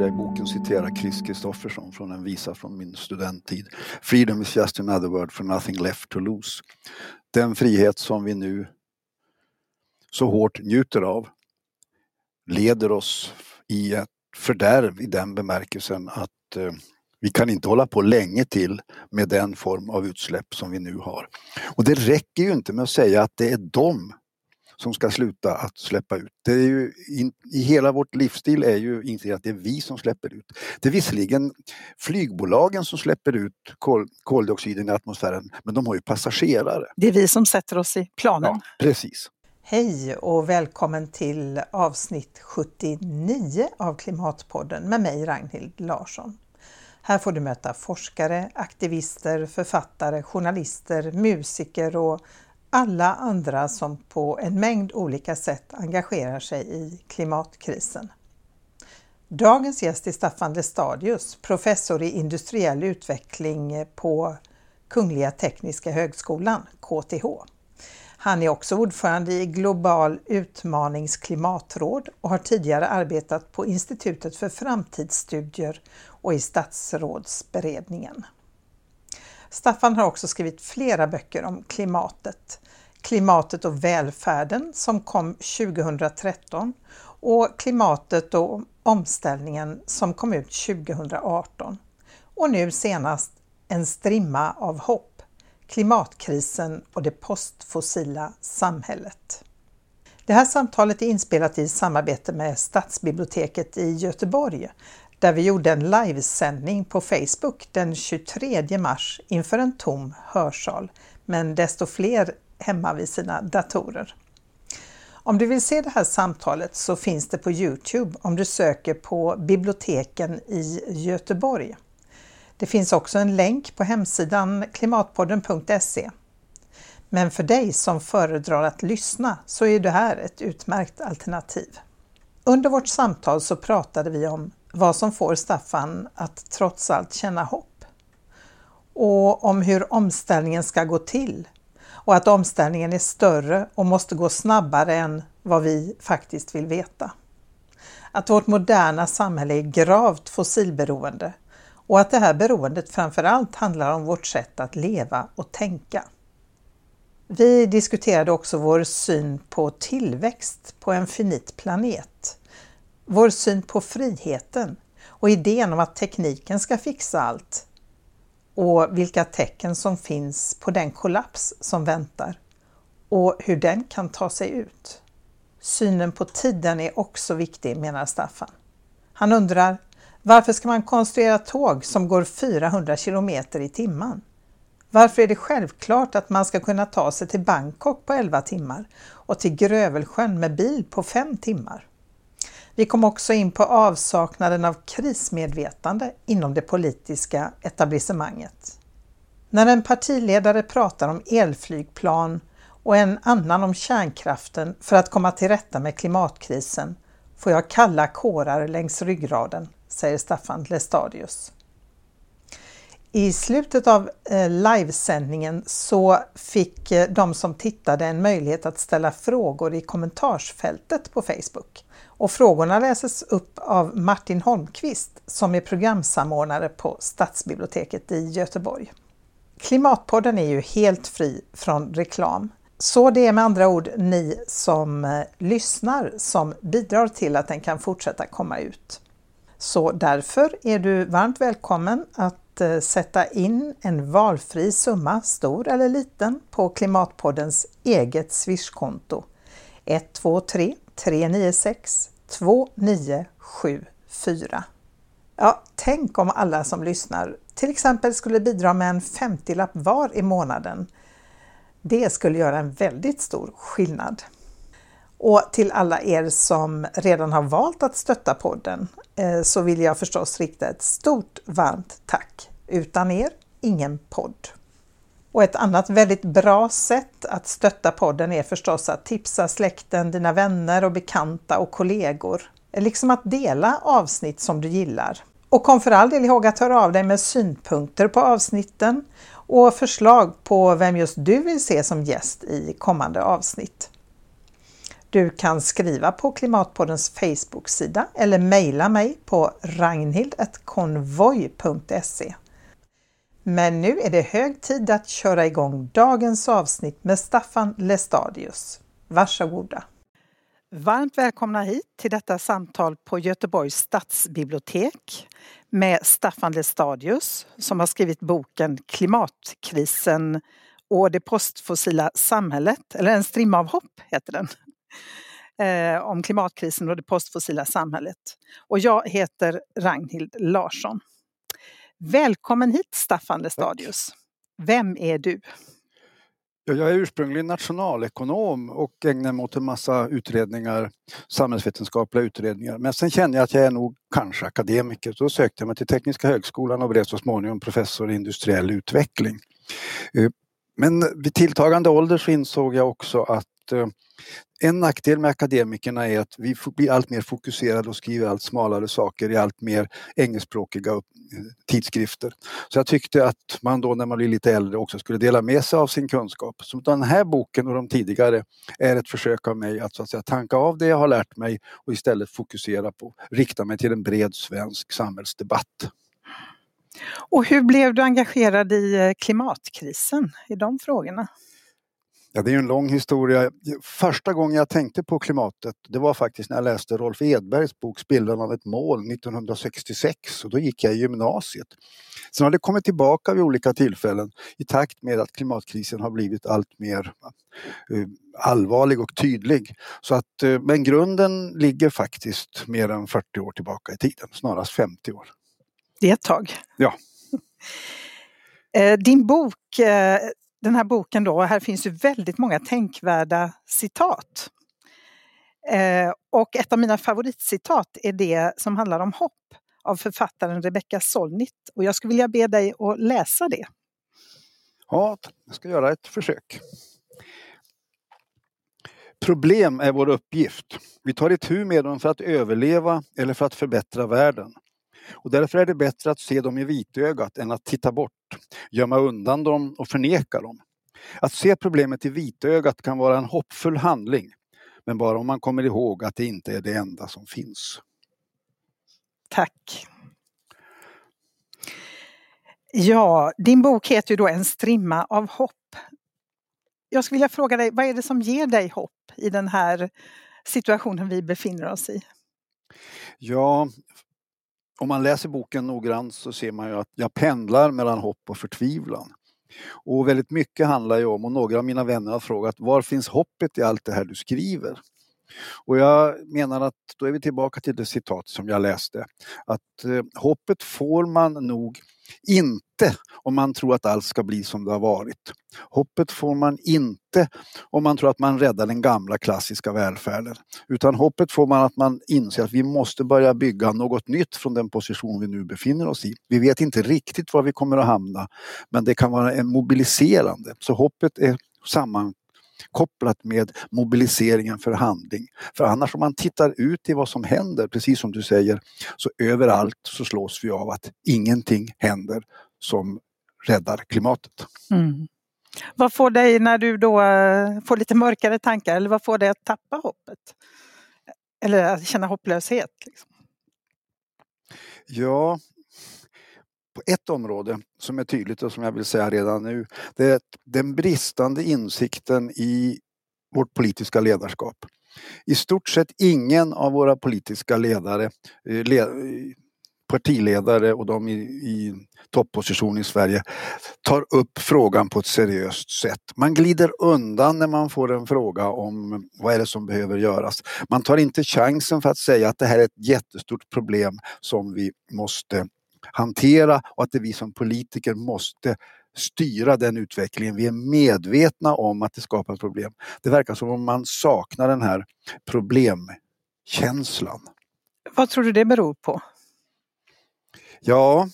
tror jag i boken citerar Chris Kristoffersson från en visa från min studenttid. Freedom is just another word for nothing left to lose. Den frihet som vi nu så hårt njuter av leder oss i ett fördärv i den bemärkelsen att eh, vi kan inte hålla på länge till med den form av utsläpp som vi nu har. Och det räcker ju inte med att säga att det är de som ska sluta att släppa ut. Det är ju in, I hela vårt livsstil är ju inte att det är vi som släpper ut. Det är visserligen flygbolagen som släpper ut kol, koldioxiden i atmosfären men de har ju passagerare. Det är vi som sätter oss i planen. Ja, precis. Hej och välkommen till avsnitt 79 av Klimatpodden med mig Ragnhild Larsson. Här får du möta forskare, aktivister, författare, journalister, musiker och alla andra som på en mängd olika sätt engagerar sig i klimatkrisen. Dagens gäst är Staffan Lestadius, professor i industriell utveckling på Kungliga Tekniska Högskolan, KTH. Han är också ordförande i Global utmanings klimatråd och har tidigare arbetat på Institutet för framtidsstudier och i Statsrådsberedningen. Staffan har också skrivit flera böcker om klimatet. Klimatet och välfärden som kom 2013 och Klimatet och omställningen som kom ut 2018. Och nu senast En strimma av hopp, klimatkrisen och det postfossila samhället. Det här samtalet är inspelat i samarbete med Stadsbiblioteket i Göteborg där vi gjorde en livesändning på Facebook den 23 mars inför en tom hörsal, men desto fler hemma vid sina datorer. Om du vill se det här samtalet så finns det på Youtube om du söker på biblioteken i Göteborg. Det finns också en länk på hemsidan klimatpodden.se. Men för dig som föredrar att lyssna så är det här ett utmärkt alternativ. Under vårt samtal så pratade vi om vad som får Staffan att trots allt känna hopp och om hur omställningen ska gå till och att omställningen är större och måste gå snabbare än vad vi faktiskt vill veta. Att vårt moderna samhälle är gravt fossilberoende och att det här beroendet framförallt handlar om vårt sätt att leva och tänka. Vi diskuterade också vår syn på tillväxt på en finit planet vår syn på friheten och idén om att tekniken ska fixa allt och vilka tecken som finns på den kollaps som väntar och hur den kan ta sig ut. Synen på tiden är också viktig menar Staffan. Han undrar varför ska man konstruera tåg som går 400 kilometer i timmen? Varför är det självklart att man ska kunna ta sig till Bangkok på 11 timmar och till Grövelsjön med bil på 5 timmar? Vi kom också in på avsaknaden av krismedvetande inom det politiska etablissemanget. När en partiledare pratar om elflygplan och en annan om kärnkraften för att komma till rätta med klimatkrisen får jag kalla kårar längs ryggraden, säger Staffan Lestadius. I slutet av eh, livesändningen så fick eh, de som tittade en möjlighet att ställa frågor i kommentarsfältet på Facebook. Och frågorna läses upp av Martin Holmqvist som är programsamordnare på Stadsbiblioteket i Göteborg. Klimatpodden är ju helt fri från reklam. Så det är med andra ord ni som eh, lyssnar som bidrar till att den kan fortsätta komma ut. Så därför är du varmt välkommen att eh, sätta in en valfri summa, stor eller liten, på Klimatpoddens eget swishkonto 123 396 2974. Ja, tänk om alla som lyssnar till exempel skulle bidra med en 50-lapp var i månaden. Det skulle göra en väldigt stor skillnad. Och till alla er som redan har valt att stötta podden eh, så vill jag förstås rikta ett stort varmt tack. Utan er, ingen podd. Och ett annat väldigt bra sätt att stötta podden är förstås att tipsa släkten, dina vänner och bekanta och kollegor. Liksom att dela avsnitt som du gillar. Och kom för all del ihåg att höra av dig med synpunkter på avsnitten och förslag på vem just du vill se som gäst i kommande avsnitt. Du kan skriva på Klimatpoddens Facebook-sida eller mejla mig på ragnhild.konvoj.se. Men nu är det hög tid att köra igång dagens avsnitt med Staffan Lestadius. Varsågoda! Varmt välkomna hit till detta samtal på Göteborgs stadsbibliotek med Staffan Lestadius som har skrivit boken Klimatkrisen och det postfossila samhället, eller En strimma av hopp heter den. Eh, om klimatkrisen och det postfossila samhället. Och jag heter Ragnhild Larsson. Välkommen hit Staffan Lestadius. Vem är du? Jag är ursprungligen nationalekonom och ägnar mig åt en massa utredningar, samhällsvetenskapliga utredningar. Men sen kände jag att jag är nog kanske akademiker. Så då sökte jag mig till Tekniska högskolan och blev så småningom professor i industriell utveckling. Eh, men vid tilltagande ålder så insåg jag också att Eh, en nackdel med akademikerna är att vi blir allt mer fokuserade och skriver allt smalare saker i allt mer engelskspråkiga eh, tidskrifter. Så jag tyckte att man då när man blir lite äldre också skulle dela med sig av sin kunskap. Så den här boken och de tidigare är ett försök av mig att, så att säga, tanka av det jag har lärt mig och istället fokusera på, rikta mig till en bred svensk samhällsdebatt. Och hur blev du engagerad i eh, klimatkrisen, i de frågorna? Ja, det är en lång historia. Första gången jag tänkte på klimatet det var faktiskt när jag läste Rolf Edbergs bok Spillran av ett mål 1966 och då gick jag i gymnasiet. Sen har det kommit tillbaka vid olika tillfällen i takt med att klimatkrisen har blivit allt mer uh, allvarlig och tydlig. Så att, uh, men grunden ligger faktiskt mer än 40 år tillbaka i tiden, snarast 50 år. Det är ett tag. Ja. Eh, din bok den här boken då, här finns ju väldigt många tänkvärda citat. Eh, och ett av mina favoritcitat är det som handlar om hopp av författaren Rebecca Solnit. Och jag skulle vilja be dig att läsa det. Ja, jag ska göra ett försök. Problem är vår uppgift. Vi tar itu med dem för att överleva eller för att förbättra världen. Och därför är det bättre att se dem i vitögat än att titta bort, gömma undan dem och förneka dem. Att se problemet i vitögat kan vara en hoppfull handling, men bara om man kommer ihåg att det inte är det enda som finns. Tack. Ja, din bok heter ju då En strimma av hopp. Jag skulle vilja fråga dig, vad är det som ger dig hopp i den här situationen vi befinner oss i? Ja, om man läser boken noggrant så ser man ju att jag pendlar mellan hopp och förtvivlan. Och väldigt mycket handlar ju om, och några av mina vänner har frågat, var finns hoppet i allt det här du skriver? Och jag menar att då är vi tillbaka till det citat som jag läste. Att eh, hoppet får man nog inte om man tror att allt ska bli som det har varit. Hoppet får man inte om man tror att man räddar den gamla klassiska välfärden. Utan hoppet får man att man inser att vi måste börja bygga något nytt från den position vi nu befinner oss i. Vi vet inte riktigt var vi kommer att hamna men det kan vara en mobiliserande. Så hoppet är samman kopplat med mobiliseringen för handling. För annars om man tittar ut i vad som händer, precis som du säger, så överallt så slås vi av att ingenting händer som räddar klimatet. Mm. Vad får dig när du då eh, får lite mörkare tankar eller vad får dig att tappa hoppet? Eller att känna hopplöshet? Liksom? Ja, på ett område som är tydligt och som jag vill säga redan nu. Det är den bristande insikten i vårt politiska ledarskap. I stort sett ingen av våra politiska ledare, eh, partiledare och de i, i topposition i Sverige tar upp frågan på ett seriöst sätt. Man glider undan när man får en fråga om vad är det som behöver göras. Man tar inte chansen för att säga att det här är ett jättestort problem som vi måste hantera och att det vi som politiker måste styra den utvecklingen. Vi är medvetna om att det skapar problem. Det verkar som om man saknar den här problemkänslan. Vad tror du det beror på? Ja,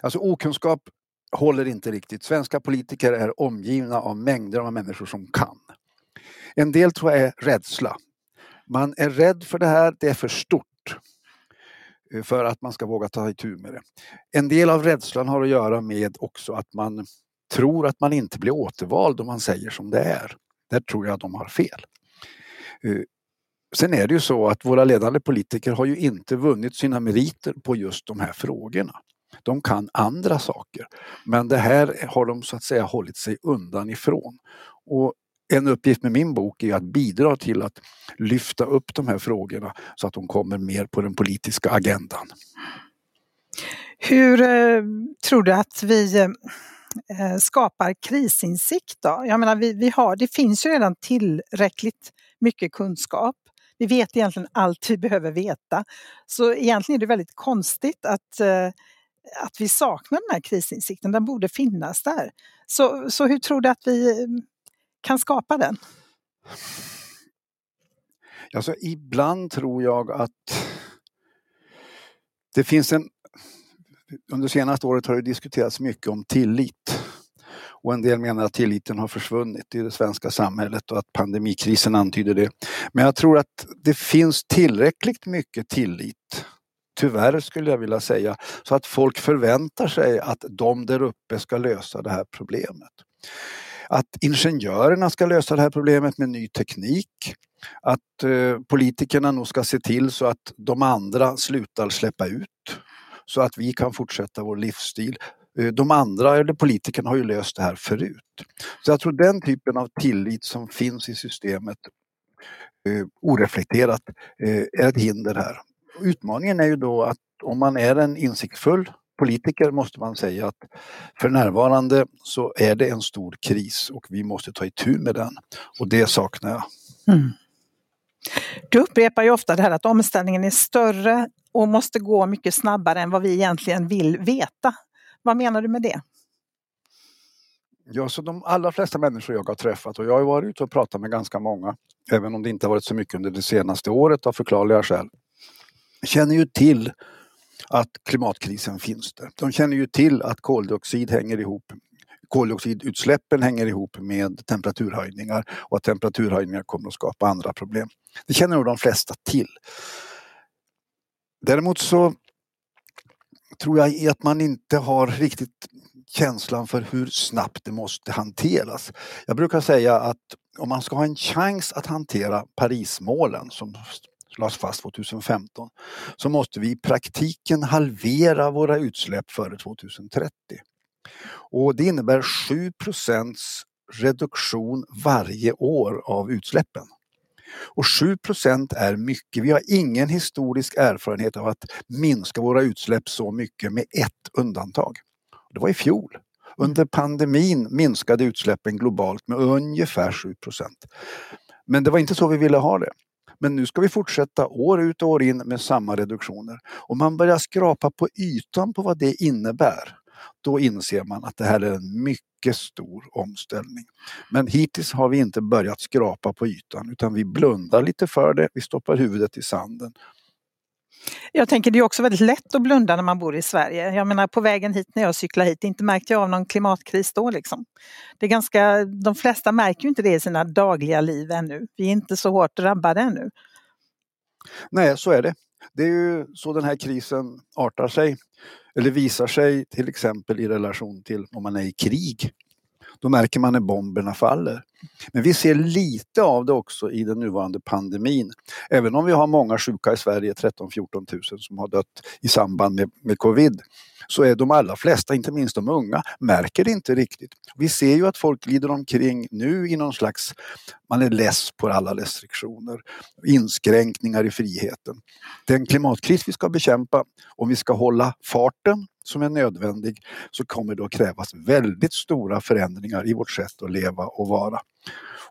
alltså okunskap håller inte riktigt. Svenska politiker är omgivna av mängder av människor som kan. En del tror jag är rädsla. Man är rädd för det här, det är för stort. Eh, för att man ska våga ta itu med det. En del av rädslan har att göra med också att man tror att man inte blir återvald om man säger som det är. Där tror jag att de har fel. Eh, sen är det ju så att våra ledande politiker har ju inte vunnit sina meriter på just de här frågorna. De kan andra saker. Men det här har de så att säga hållit sig undan ifrån. Och en uppgift med min bok är att bidra till att lyfta upp de här frågorna så att de kommer mer på den politiska agendan. Hur eh, tror du att vi eh, eh, skapar krisinsikt då? Jag menar, vi, vi har, det finns ju redan tillräckligt mycket kunskap. Vi vet egentligen allt vi behöver veta. Så egentligen är det väldigt konstigt att, eh, att vi saknar den här krisinsikten. Den borde finnas där. Så, så hur tror du att vi kan skapa den? Alltså, ibland tror jag att det finns en... Under senaste året har det diskuterats mycket om tillit. Och en del menar att tilliten har försvunnit i det svenska samhället och att pandemikrisen antyder det. Men jag tror att det finns tillräckligt mycket tillit tyvärr skulle jag vilja säga, så att folk förväntar sig att de där uppe ska lösa det här problemet. Att ingenjörerna ska lösa det här problemet med ny teknik. Att eh, politikerna nog ska se till så att de andra slutar släppa ut. Så att vi kan fortsätta vår livsstil. Eh, de andra, eller politikerna, har ju löst det här förut. Så jag tror den typen av tillit som finns i systemet eh, oreflekterat eh, är ett hinder här. Utmaningen är ju då att om man är en insiktsfull politiker måste man säga att för närvarande så är det en stor kris och vi måste ta itu med den. Och det saknar jag. Mm. Du upprepar ju ofta det här att omställningen är större och måste gå mycket snabbare än vad vi egentligen vill veta. Vad menar du med det? Ja, så de allra flesta människor jag har träffat och jag har varit ute och pratat med ganska många, även om det inte har varit så mycket under det senaste året av förklarliga skäl, känner ju till att klimatkrisen finns där. De känner ju till att koldioxid hänger ihop koldioxidutsläppen hänger ihop med temperaturhöjningar och att temperaturhöjningar kommer att skapa andra problem. Det känner nog de flesta till. Däremot så tror jag att man inte har riktigt känslan för hur snabbt det måste hanteras. Jag brukar säga att om man ska ha en chans att hantera Parismålen som lades fast 2015 så måste vi i praktiken halvera våra utsläpp före 2030. Och det innebär 7% reduktion varje år av utsläppen. Och 7% är mycket. Vi har ingen historisk erfarenhet av att minska våra utsläpp så mycket med ett undantag. Det var i fjol. Under pandemin minskade utsläppen globalt med ungefär 7 Men det var inte så vi ville ha det. Men nu ska vi fortsätta år ut och år in med samma reduktioner. Om man börjar skrapa på ytan på vad det innebär, då inser man att det här är en mycket stor omställning. Men hittills har vi inte börjat skrapa på ytan utan vi blundar lite för det, vi stoppar huvudet i sanden jag tänker det är också väldigt lätt att blunda när man bor i Sverige. Jag menar på vägen hit när jag cyklar hit, inte märkte jag av någon klimatkris då liksom. Det är ganska, de flesta märker ju inte det i sina dagliga liv ännu. Vi är inte så hårt drabbade ännu. Nej, så är det. Det är ju så den här krisen artar sig. Eller visar sig till exempel i relation till om man är i krig. Då märker man när bomberna faller. Men vi ser lite av det också i den nuvarande pandemin. Även om vi har många sjuka i Sverige, 13-14 000 som har dött i samband med, med covid, så är de allra flesta, inte minst de unga, märker det inte riktigt. Vi ser ju att folk glider omkring nu i någon slags, man är less på alla restriktioner, inskränkningar i friheten. Den klimatkris vi ska bekämpa, om vi ska hålla farten som är nödvändig, så kommer det att krävas väldigt stora förändringar i vårt sätt att leva och vara.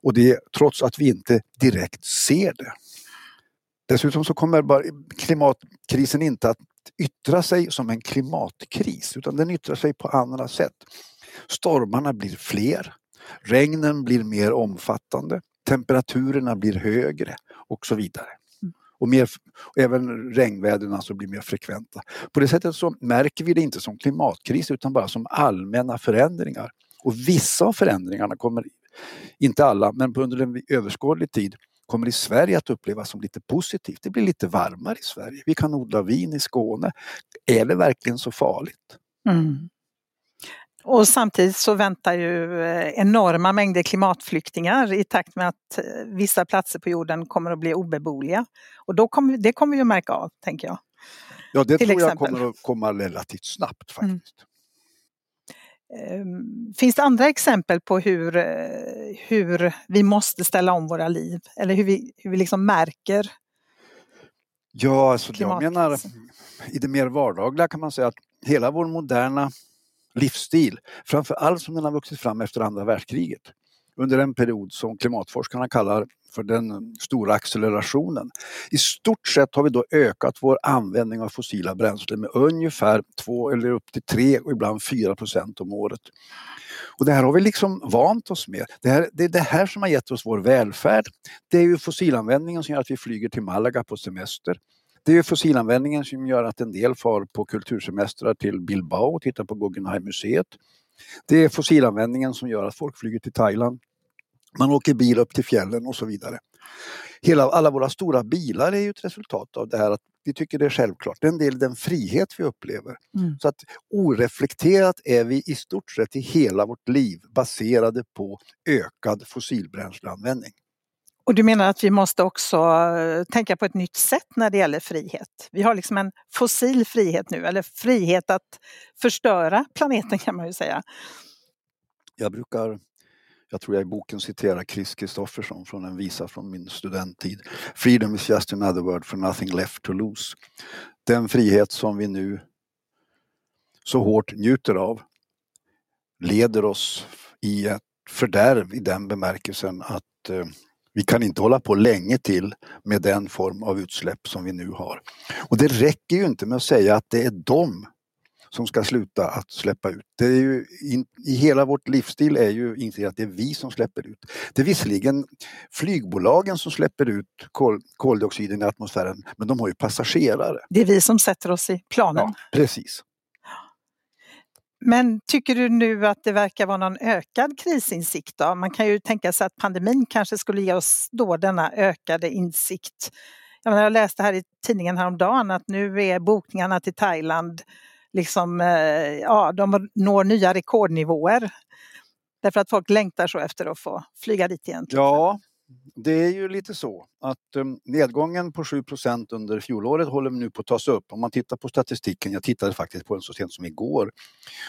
Och det trots att vi inte direkt ser det. Dessutom så kommer bara klimatkrisen inte att yttra sig som en klimatkris utan den yttrar sig på andra sätt. Stormarna blir fler, regnen blir mer omfattande, temperaturerna blir högre och så vidare. Och, mer, och även regnväderna alltså blir mer frekventa. På det sättet så märker vi det inte som klimatkris utan bara som allmänna förändringar. Och vissa av förändringarna kommer, inte alla, men under en överskådlig tid kommer i Sverige att upplevas som lite positivt. Det blir lite varmare i Sverige. Vi kan odla vin i Skåne. Är det verkligen så farligt? Mm. Och samtidigt så väntar ju eh, enorma mängder klimatflyktingar i takt med att eh, vissa platser på jorden kommer att bli obeboeliga. Och då kommer, det kommer vi att märka av, tänker jag. Ja, det Till tror exempel. jag kommer att komma relativt snabbt mm. faktiskt. Mm. Finns det andra exempel på hur, hur vi måste ställa om våra liv? Eller hur vi, hur vi liksom märker Ja, alltså jag menar i det mer vardagliga kan man säga att hela vår moderna livsstil, framför allt som den har vuxit fram efter andra världskriget, under en period som klimatforskarna kallar för den stora accelerationen. I stort sett har vi då ökat vår användning av fossila bränslen med ungefär 2 eller upp till 3 och ibland 4 procent om året. Och det här har vi liksom vant oss med. Det, här, det är det här som har gett oss vår välfärd. Det är ju fossilanvändningen som gör att vi flyger till Malaga på semester. Det är ju fossilanvändningen som gör att en del far på kultursemestrar till Bilbao och tittar på Guggenheim-museet. Det är fossilanvändningen som gör att folk flyger till Thailand. Man åker bil upp till fjällen och så vidare. Hela, alla våra stora bilar är ju ett resultat av det här att vi tycker det är självklart. Det är en del den frihet vi upplever. Mm. Så att oreflekterat är vi i stort sett i hela vårt liv baserade på ökad fossilbränsleanvändning. Och du menar att vi måste också eh, tänka på ett nytt sätt när det gäller frihet? Vi har liksom en fossil frihet nu, eller frihet att förstöra planeten kan man ju säga. Jag brukar, jag tror jag i boken citerar Chris Kristoffersson från en visa från min studenttid. Freedom is just another word for nothing left to lose. Den frihet som vi nu så hårt njuter av leder oss i ett fördärv i den bemärkelsen att eh, vi kan inte hålla på länge till med den form av utsläpp som vi nu har. Och det räcker ju inte med att säga att det är de som ska sluta att släppa ut. Det är ju in, I hela vårt livsstil är ju inte att det är vi som släpper ut. Det är visserligen flygbolagen som släpper ut kol, koldioxiden i atmosfären men de har ju passagerare. Det är vi som sätter oss i planen. Ja, precis. Men tycker du nu att det verkar vara någon ökad krisinsikt då? Man kan ju tänka sig att pandemin kanske skulle ge oss då denna ökade insikt. Jag, menar, jag läste här i tidningen häromdagen att nu är bokningarna till Thailand liksom, eh, ja, de når nya rekordnivåer. Därför att folk längtar så efter att få flyga dit igen. Ja, det är ju lite så att um, nedgången på 7% under fjolåret håller nu på att tas upp. Om man tittar på statistiken, jag tittade faktiskt på den så sent som igår,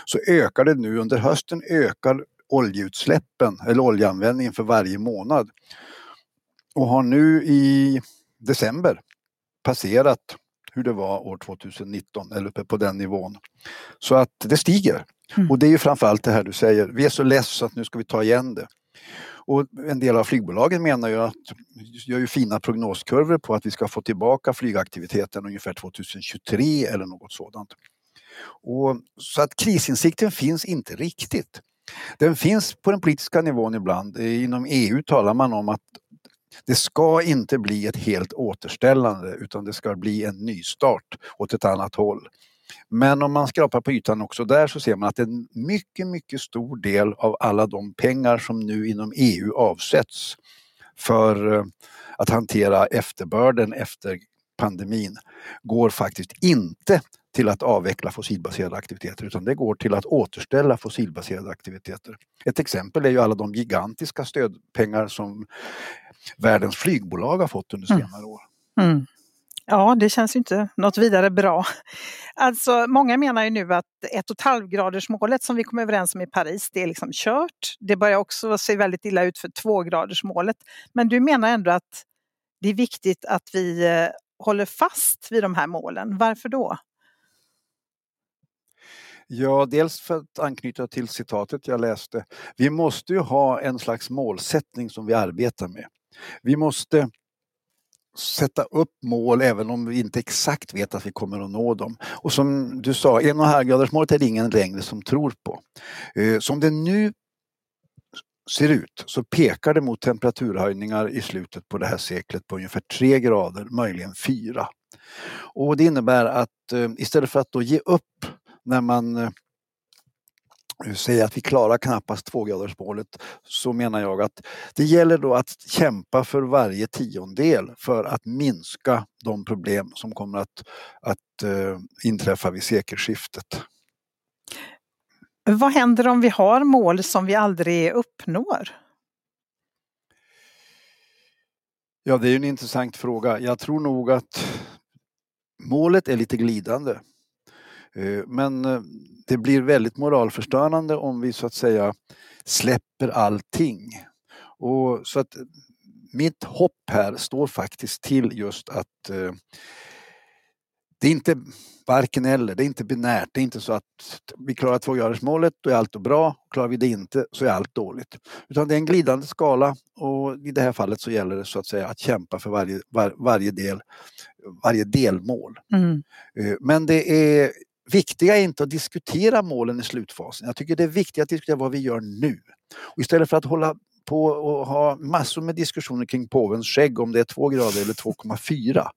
så ökar det nu under hösten ökar oljeutsläppen eller oljeanvändningen för varje månad. Och har nu i december passerat hur det var år 2019 eller uppe på den nivån. Så att det stiger. Mm. Och det är ju framförallt det här du säger, vi är så less så att nu ska vi ta igen det. Och en del av flygbolagen menar ju att, gör ju fina prognoskurvor på att vi ska få tillbaka flygaktiviteten ungefär 2023 eller något sådant. Och, så att krisinsikten finns inte riktigt. Den finns på den politiska nivån ibland. Inom EU talar man om att det ska inte bli ett helt återställande utan det ska bli en nystart åt ett annat håll. Men om man skrapar på ytan också där så ser man att en mycket, mycket stor del av alla de pengar som nu inom EU avsätts för eh, att hantera efterbörden efter pandemin går faktiskt inte till att avveckla fossilbaserade aktiviteter utan det går till att återställa fossilbaserade aktiviteter. Ett exempel är ju alla de gigantiska stödpengar som världens flygbolag har fått under mm. senare år. Mm. Ja, det känns ju inte något vidare bra. Alltså, många menar ju nu att 1,5-gradersmålet som vi kom överens om i Paris, det är liksom kört. Det börjar också se väldigt illa ut för 2-gradersmålet. Men du menar ändå att det är viktigt att vi eh, håller fast vid de här målen. Varför då? Ja, dels för att anknyta till citatet jag läste. Vi måste ju ha en slags målsättning som vi arbetar med. Vi måste sätta upp mål även om vi inte exakt vet att vi kommer att nå dem. Och som du sa, en och är det ingen längre som tror på. Eh, som det nu ser ut så pekar det mot temperaturhöjningar i slutet på det här seklet på ungefär 3 grader, möjligen 4. Och det innebär att eh, istället för att då ge upp när man eh, säger att vi klarar knappast tvågradersmålet så menar jag att det gäller då att kämpa för varje tiondel för att minska de problem som kommer att, att uh, inträffa vid sekelskiftet. Vad händer om vi har mål som vi aldrig uppnår? Ja, det är en intressant fråga. Jag tror nog att målet är lite glidande. Eh, men eh, det blir väldigt moralförstörande om vi så att säga släpper allting. Och så att mitt hopp här står faktiskt till just att eh, det är inte varken eller, det är inte binärt. Det är inte så att vi klarar tvågradersmålet, då är allt bra. Klarar vi det inte så är allt dåligt. Utan det är en glidande skala och i det här fallet så gäller det så att säga att kämpa för varje, var, varje, del, varje delmål. Mm. Eh, men det är viktiga är inte att diskutera målen i slutfasen. Jag tycker det är viktigt att diskutera vad vi gör nu. Och istället för att hålla på och ha massor med diskussioner kring påvens skägg om det är 2 grader eller 2,4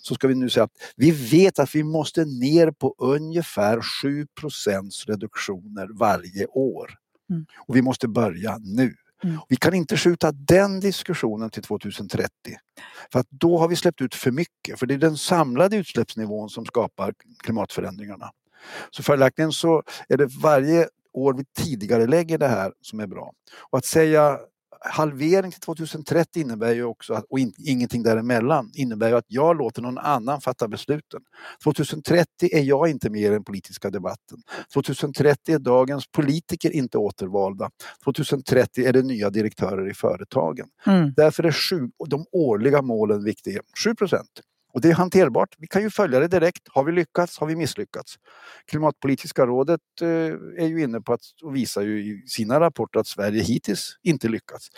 så ska vi nu säga att vi vet att vi måste ner på ungefär 7 reduktioner varje år. Mm. Och vi måste börja nu. Mm. Vi kan inte skjuta den diskussionen till 2030. För att då har vi släppt ut för mycket, för det är den samlade utsläppsnivån som skapar klimatförändringarna. Så följaktligen så är det varje år vi tidigare lägger det här som är bra. Och att säga halvering till 2030 innebär ju också, att, och in, ingenting däremellan, innebär ju att jag låter någon annan fatta besluten. 2030 är jag inte med i den politiska debatten. 2030 är dagens politiker inte återvalda. 2030 är det nya direktörer i företagen. Mm. Därför är sju, de årliga målen viktiga. 7 procent. Och det är hanterbart. Vi kan ju följa det direkt. Har vi lyckats? Har vi misslyckats? Klimatpolitiska rådet eh, är ju inne på att och visar ju i sina rapporter att Sverige hittills inte lyckats.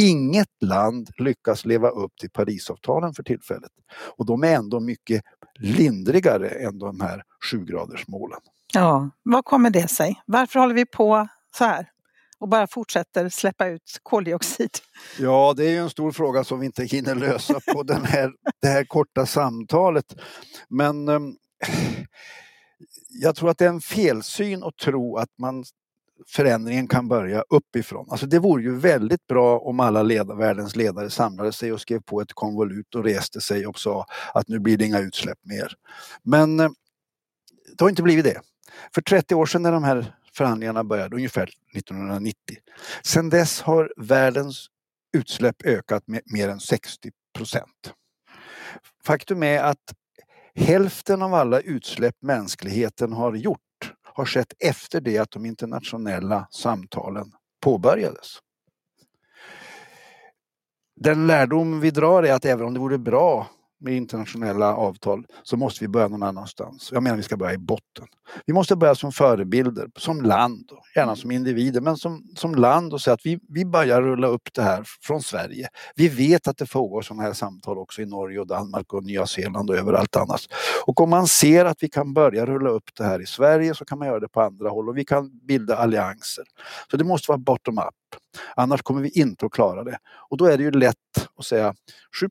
Inget land lyckas leva upp till Parisavtalen för tillfället. Och de är ändå mycket lindrigare än de här sjugradersmålen. Ja, vad kommer det sig? Varför håller vi på så här? Och bara fortsätter släppa ut koldioxid? Ja, det är ju en stor fråga som vi inte hinner lösa på den här, det här korta samtalet. Men eh, jag tror att det är en felsyn att tro att man förändringen kan börja uppifrån. Alltså det vore ju väldigt bra om alla leda, världens ledare samlade sig och skrev på ett konvolut och reste sig och sa att nu blir det inga utsläpp mer. Men eh, det har inte blivit det. För 30 år sedan när de här förhandlingarna började ungefär 1990. Sedan dess har världens utsläpp ökat med mer än 60 procent. Faktum är att hälften av alla utsläpp mänskligheten har gjort har skett efter det att de internationella samtalen påbörjades. Den lärdom vi drar är att även om det vore bra med internationella avtal så måste vi börja någon annanstans. Jag menar vi ska börja i botten. Vi måste börja som förebilder, som land, gärna som individer, men som, som land och säga att vi, vi börjar rulla upp det här från Sverige. Vi vet att det pågår sådana här samtal också i Norge och Danmark och Nya Zeeland och överallt annars. Och om man ser att vi kan börja rulla upp det här i Sverige så kan man göra det på andra håll och vi kan bilda allianser. Så det måste vara bottom up. Annars kommer vi inte att klara det. Och då är det ju lätt att säga 7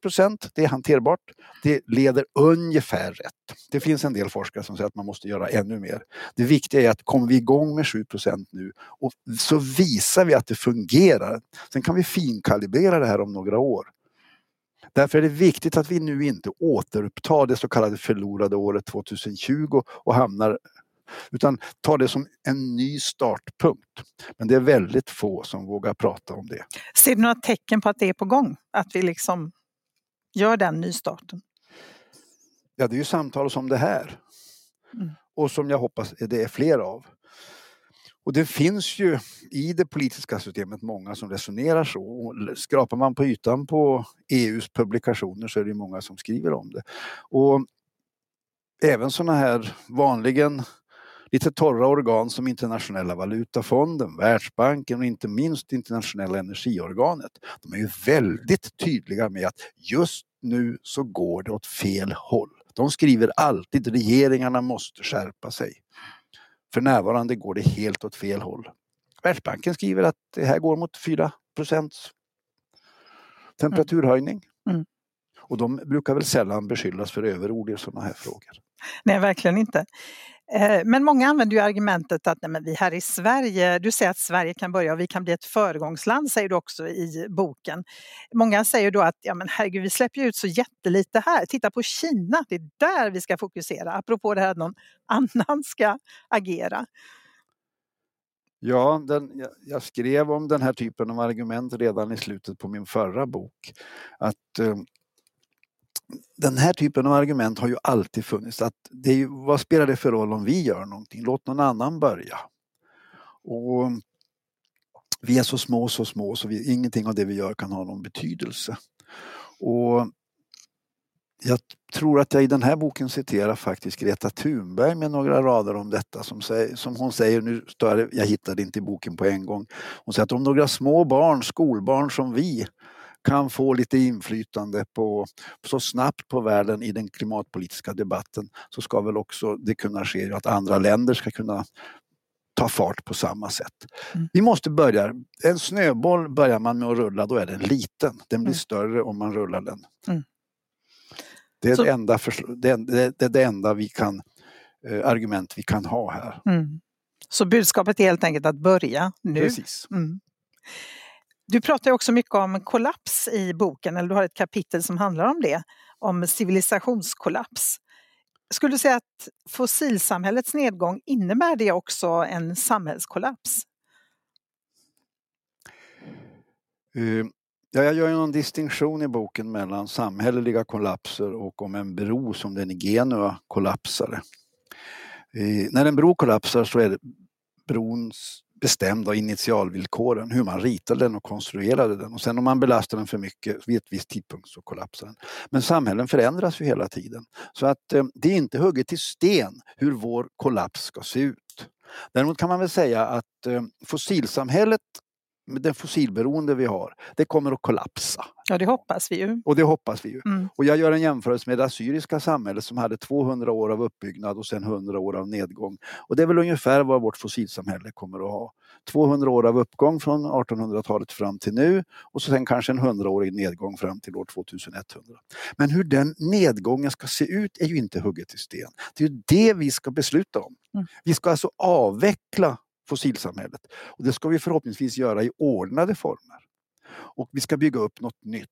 det är hanterbart. Det leder ungefär rätt. Det finns en del forskare som säger att man måste göra ännu mer. Det viktiga är att kommer vi igång med 7% nu och så visar vi att det fungerar. Sen kan vi finkalibrera det här om några år. Därför är det viktigt att vi nu inte återupptar det så kallade förlorade året 2020 och hamnar utan ta det som en ny startpunkt. Men det är väldigt få som vågar prata om det. Ser du några tecken på att det är på gång? Att vi liksom gör den nystarten? Ja, det är ju samtal som det här. Mm. Och som jag hoppas det är fler av. Och det finns ju i det politiska systemet många som resonerar så. skrapar man på ytan på EUs publikationer så är det många som skriver om det. Och även sådana här vanligen lite torra organ som Internationella valutafonden, Världsbanken och inte minst Internationella energiorganet. De är ju väldigt tydliga med att just nu så går det åt fel håll. De skriver alltid regeringarna måste skärpa sig. För närvarande går det helt åt fel håll. Världsbanken skriver att det här går mot 4 procents temperaturhöjning. Mm. Och de brukar väl sällan beskyllas för överord i sådana här frågor. Nej, verkligen inte. Eh, men många använder ju argumentet att nej, men vi här i Sverige, du säger att Sverige kan börja och vi kan bli ett föregångsland säger du också i boken. Många säger då att ja, men herregud, vi släpper ut så jättelite här, titta på Kina, det är där vi ska fokusera, apropå det här att någon annan ska agera. Ja, den, jag, jag, skrev om den här typen av argument redan i slutet på min förra bok. Att eh, den här typen av argument har ju alltid funnits. Att det är ju, vad spelar det för roll om vi gör någonting? Låt någon annan börja. Och vi är så små, så små, så vi, ingenting av det vi gör kan ha någon betydelse. Och jag tror att jag i den här boken citerar faktiskt Greta Thunberg med några rader om detta som, säger, som hon säger, nu står jag hittade inte i boken på en gång, hon säger att om några små barn, skolbarn som vi, kan få lite inflytande på, så snabbt på världen i den klimatpolitiska debatten så ska väl också det kunna ske att andra länder ska kunna ta fart på samma sätt. Mm. Vi måste börja, en snöboll börjar man med att rulla, då är den liten. Den blir mm. större om man rullar den. Mm. Det är, så... det, enda det, det, det, det enda vi kan, eh, argument vi kan ha här. Mm. Så budskapet är helt enkelt att börja nu? Precis. Du pratar också mycket om kollaps i boken, eller du har ett kapitel som handlar om det, om civilisationskollaps. Skulle du säga att fossilsamhällets nedgång innebär det också en samhällskollaps? Uh, ja, jag gör en distinktion i boken mellan samhälleliga kollapser och om en bro som den i Genua kollapsade. Uh, när en bro kollapsar så är brons bestämda initialvillkoren, hur man ritade den och konstruerade den. Och sen om man belastar den för mycket vid ett visst tidpunkt så kollapsar den. Men samhällen förändras ju hela tiden. Så att eh, det är inte hugget i sten hur vår kollaps ska se ut. Däremot kan man väl säga att eh, fossilsamhället den fossilberoende vi har, det kommer att kollapsa. Ja, det hoppas vi ju. Och det hoppas vi ju. Mm. Och jag gör en jämförelse med det assyriska samhället som hade 200 år av uppbyggnad och sen 100 år av nedgång. Och det är väl ungefär vad vårt fossilsamhälle kommer att ha. 200 år av uppgång från 1800-talet fram till nu och så sen kanske en 100-årig nedgång fram till år 2100. Men hur den nedgången ska se ut är ju inte hugget i sten. Det är ju det vi ska besluta om. Mm. Vi ska alltså avveckla fossilsamhället. Och det ska vi förhoppningsvis göra i ordnade former. Och vi ska bygga upp något nytt.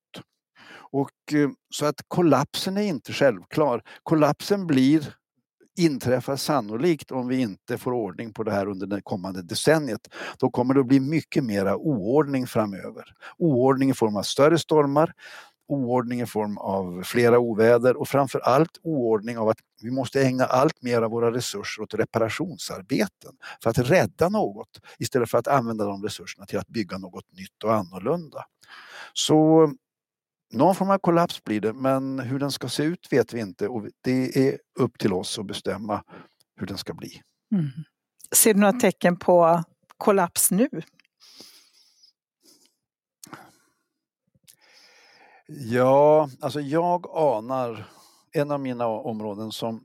Och, eh, så att kollapsen är inte självklar. Kollapsen blir inträffar sannolikt om vi inte får ordning på det här under det kommande decenniet. Då kommer det att bli mycket mera oordning framöver. Oordning i form av större stormar, oordning i form av flera oväder och framför allt oordning av att vi måste ägna allt mer av våra resurser åt reparationsarbeten för att rädda något istället för att använda de resurserna till att bygga något nytt och annorlunda. Så någon form av kollaps blir det men hur den ska se ut vet vi inte och det är upp till oss att bestämma hur den ska bli. Mm. Ser du några tecken på kollaps nu? Ja, alltså jag anar en av mina områden som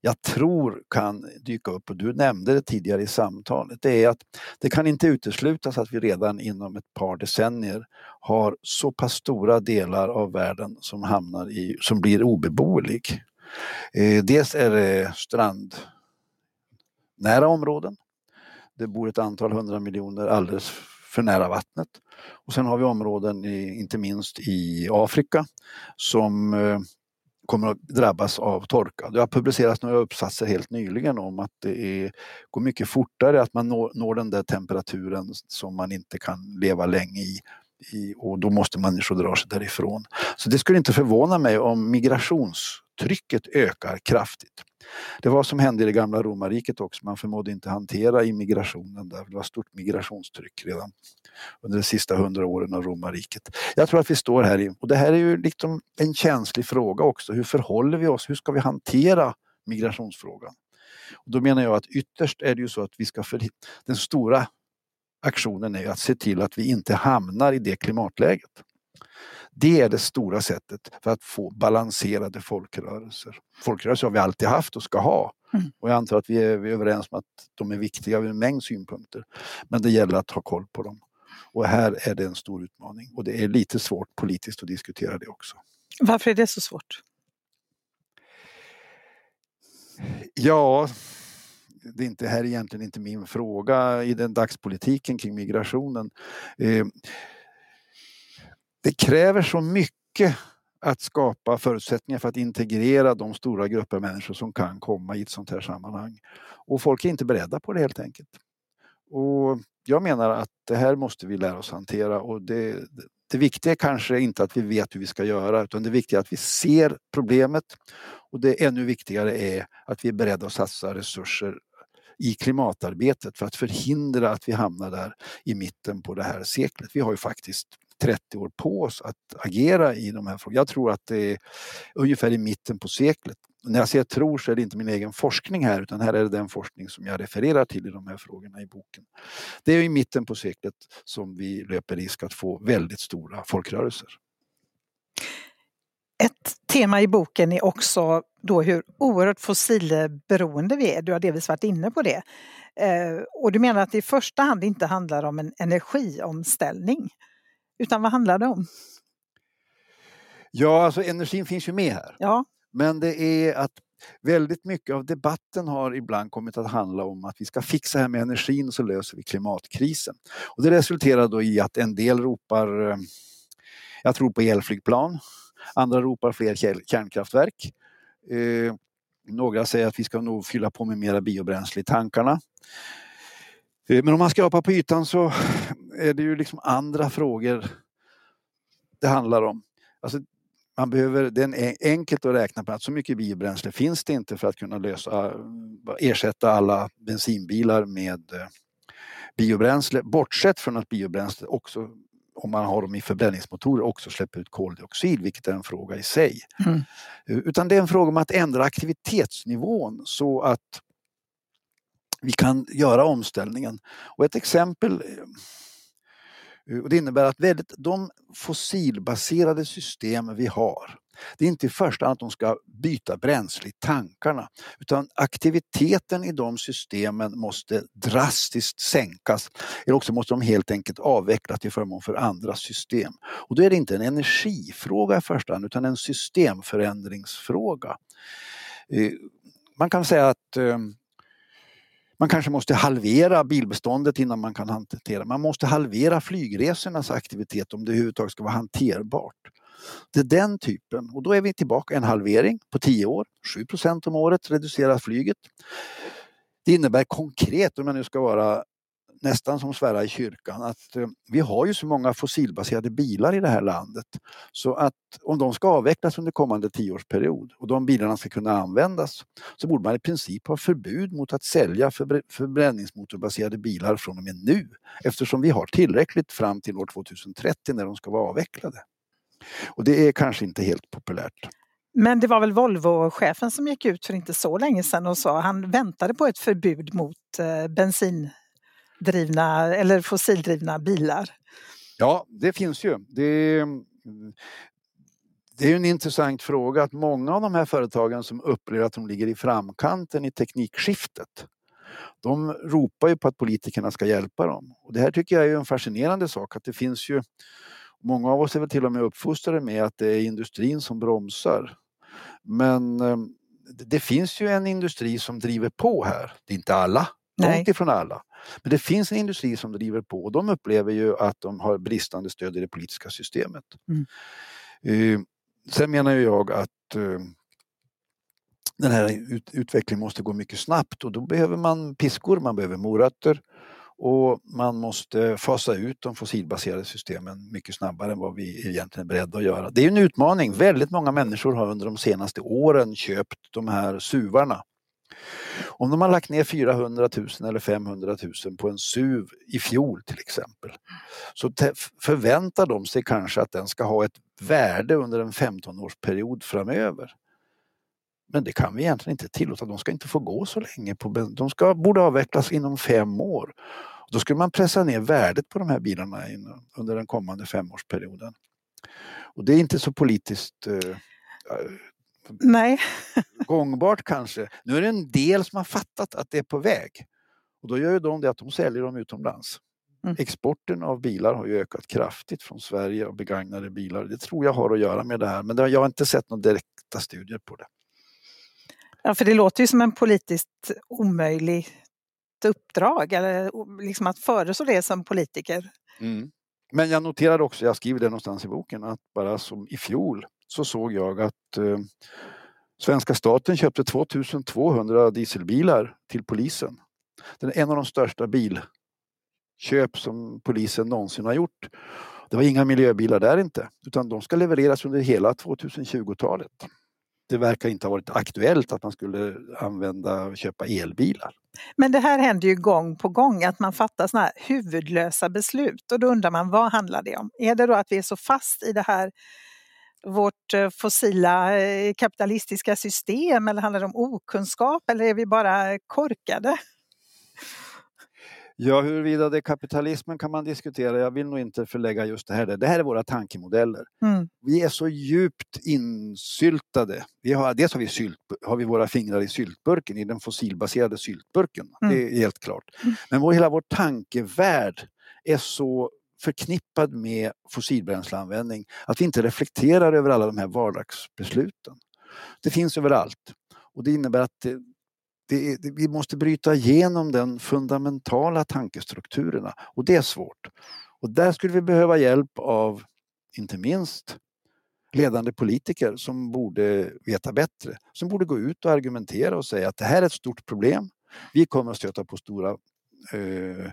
jag tror kan dyka upp, och du nämnde det tidigare i samtalet, det är att det kan inte uteslutas att vi redan inom ett par decennier har så pass stora delar av världen som hamnar i, som blir obeboelig. Eh, dels är det strandnära områden. Det bor ett antal hundra miljoner alldeles för nära vattnet. Och sen har vi områden, i, inte minst i Afrika, som eh, kommer att drabbas av torka. Det har publicerats några uppsatser helt nyligen om att det är, går mycket fortare att man når, når den där temperaturen som man inte kan leva länge i i, och då måste människor dra sig därifrån. Så det skulle inte förvåna mig om migrationstrycket ökar kraftigt. Det var som hände i det gamla romarriket också, man förmådde inte hantera immigrationen där. Det var stort migrationstryck redan under de sista hundra åren av romarriket. Jag tror att vi står här i, och det här är ju liksom en känslig fråga också, hur förhåller vi oss, hur ska vi hantera migrationsfrågan? Och då menar jag att ytterst är det ju så att vi ska förhindra, den stora aktionen är att se till att vi inte hamnar i det klimatläget. Det är det stora sättet för att få balanserade folkrörelser. Folkrörelser har vi alltid haft och ska ha. Mm. Och jag antar att vi är, vi är överens om att de är viktiga ur en mängd synpunkter. Men det gäller att ha koll på dem. Och här är det en stor utmaning och det är lite svårt politiskt att diskutera det också. Varför är det så svårt? Ja, det är inte här egentligen inte min fråga i den dagspolitiken kring migrationen. Eh, det kräver så mycket att skapa förutsättningar för att integrera de stora grupper människor som kan komma i ett sånt här sammanhang. Och folk är inte beredda på det helt enkelt. Och jag menar att det här måste vi lära oss hantera och det, det viktiga är kanske inte att vi vet hur vi ska göra utan det viktiga är att vi ser problemet och det ännu viktigare är att vi är beredda att satsa resurser i klimatarbetet för att förhindra att vi hamnar där i mitten på det här seklet. Vi har ju faktiskt 30 år på oss att agera i de här frågorna. Jag tror att det är ungefär i mitten på seklet. När jag säger tror så är det inte min egen forskning här utan här är det den forskning som jag refererar till i de här frågorna i boken. Det är i mitten på seklet som vi löper risk att få väldigt stora folkrörelser. Ett tema i boken är också då hur oerhört fossilberoende vi är. Du har delvis varit inne på det. Eh, och du menar att det i första hand inte handlar om en energiomställning. Utan vad handlar det om? Ja, alltså energin finns ju med här. Ja. Men det är att väldigt mycket av debatten har ibland kommit att handla om att vi ska fixa här med energin så löser vi klimatkrisen. Och det resulterar då i att en del ropar eh, jag tror på elflygplan. Andra ropar fler kärnkraftverk. Eh, några säger att vi ska nog fylla på med mera biobränsle i tankarna. Eh, men om man skrapar på ytan så är det ju liksom andra frågor det handlar om. Alltså, man behöver, det är enkelt att räkna på att så mycket biobränsle finns det inte för att kunna lösa, ersätta alla bensinbilar med eh, biobränsle. Bortsett från att biobränsle också om man har dem i förbränningsmotorer också släpper ut koldioxid, vilket är en fråga i sig. Mm. Utan det är en fråga om att ändra aktivitetsnivån så att vi kan göra omställningen. Och ett exempel Eh, och det innebär att väldigt, de fossilbaserade system vi har, det är inte i första hand att de ska byta bränsle i tankarna utan aktiviteten i de systemen måste drastiskt sänkas. Eller också måste de helt enkelt avvecklas till förmån för andra system. Och då är det inte en energifråga i första hand utan en systemförändringsfråga. Eh, man kan säga att eh, man kanske måste halvera bilbeståndet innan man kan hantera. Man måste halvera flygresornas aktivitet om det överhuvudtaget ska vara hanterbart. Det är den typen och då är vi tillbaka en halvering på 10 år. 7 procent om året reducerar flyget. Det innebär konkret, om jag nu ska vara nästan som svära i kyrkan, att eh, vi har ju så många fossilbaserade bilar i det här landet så att om de ska avvecklas under kommande tioårsperiod och de bilarna ska kunna användas så borde man i princip ha förbud mot att sälja förbränningsmotorbaserade bilar från och med nu eftersom vi har tillräckligt fram till år 2030 när de ska vara avvecklade. Och det är kanske inte helt populärt. Men det var väl Volvo-chefen som gick ut för inte så länge sedan och sa att han väntade på ett förbud mot eh, bensin drivna eller fossildrivna bilar? Ja, det finns ju. Det, mm, det är en intressant fråga att många av de här företagen som upplever att de ligger i framkanten i teknikskiftet de ropar ju på att politikerna ska hjälpa dem. Och det här tycker jag är en fascinerande sak att det finns ju Många av oss är väl till och med uppfostrade med att det är industrin som bromsar. Men mm, det finns ju en industri som driver på här. Det är inte alla, långt ifrån alla. Men det finns en industri som driver på och de upplever ju att de har bristande stöd i det politiska systemet. Mm. Uh, sen menar jag att uh, den här ut utvecklingen måste gå mycket snabbt och då behöver man piskor, man behöver morötter och man måste fasa ut de fossilbaserade systemen mycket snabbare än vad vi egentligen är beredda att göra. Det är en utmaning. Väldigt många människor har under de senaste åren köpt de här suvarna om de har lagt ner 400 000 eller 500 000 på en SUV i fjol till exempel så förväntar de sig kanske att den ska ha ett värde under en 15-årsperiod framöver. Men det kan vi egentligen inte tillåta. De ska inte få gå så länge. På, de ska, borde avvecklas inom fem år. Då skulle man pressa ner värdet på de här bilarna under den kommande femårsperioden. Och det är inte så politiskt eh, Nej. Gångbart kanske. Nu är det en del som har fattat att det är på väg. Och då gör ju de det att de säljer dem utomlands. Mm. Exporten av bilar har ju ökat kraftigt från Sverige av begagnade bilar. Det tror jag har att göra med det här men jag har inte sett några direkta studier på det. Ja, för det låter ju som en politiskt omöjligt uppdrag, eller liksom att föreslå det som politiker. Mm. Men jag noterar också, jag skriver det någonstans i boken, att bara som i fjol så såg jag att eh, svenska staten köpte 2200 dieselbilar till polisen. Det är en av de största bilköp som polisen någonsin har gjort. Det var inga miljöbilar där inte, utan de ska levereras under hela 2020-talet. Det verkar inte ha varit aktuellt att man skulle använda och köpa elbilar. Men det här händer ju gång på gång att man fattar sådana här huvudlösa beslut och då undrar man vad handlar det om? Är det då att vi är så fast i det här vårt eh, fossila eh, kapitalistiska system eller handlar det om okunskap eller är vi bara korkade? Ja, huruvida det är kapitalismen kan man diskutera. Jag vill nog inte förlägga just det här. Det här är våra tankemodeller. Mm. Vi är så djupt insyltade. Vi har, dels har vi, sylt, har vi våra fingrar i syltburken, i den fossilbaserade syltburken. Mm. Det är helt klart. Mm. Men vår, hela vår tankevärld är så förknippad med fossilbränsleanvändning att vi inte reflekterar över alla de här vardagsbesluten. Det finns överallt och det innebär att det, det, det, vi måste bryta igenom den fundamentala tankestrukturerna och det är svårt. Och där skulle vi behöva hjälp av, inte minst, ledande politiker som borde veta bättre. Som borde gå ut och argumentera och säga att det här är ett stort problem. Vi kommer att stöta på stora eh,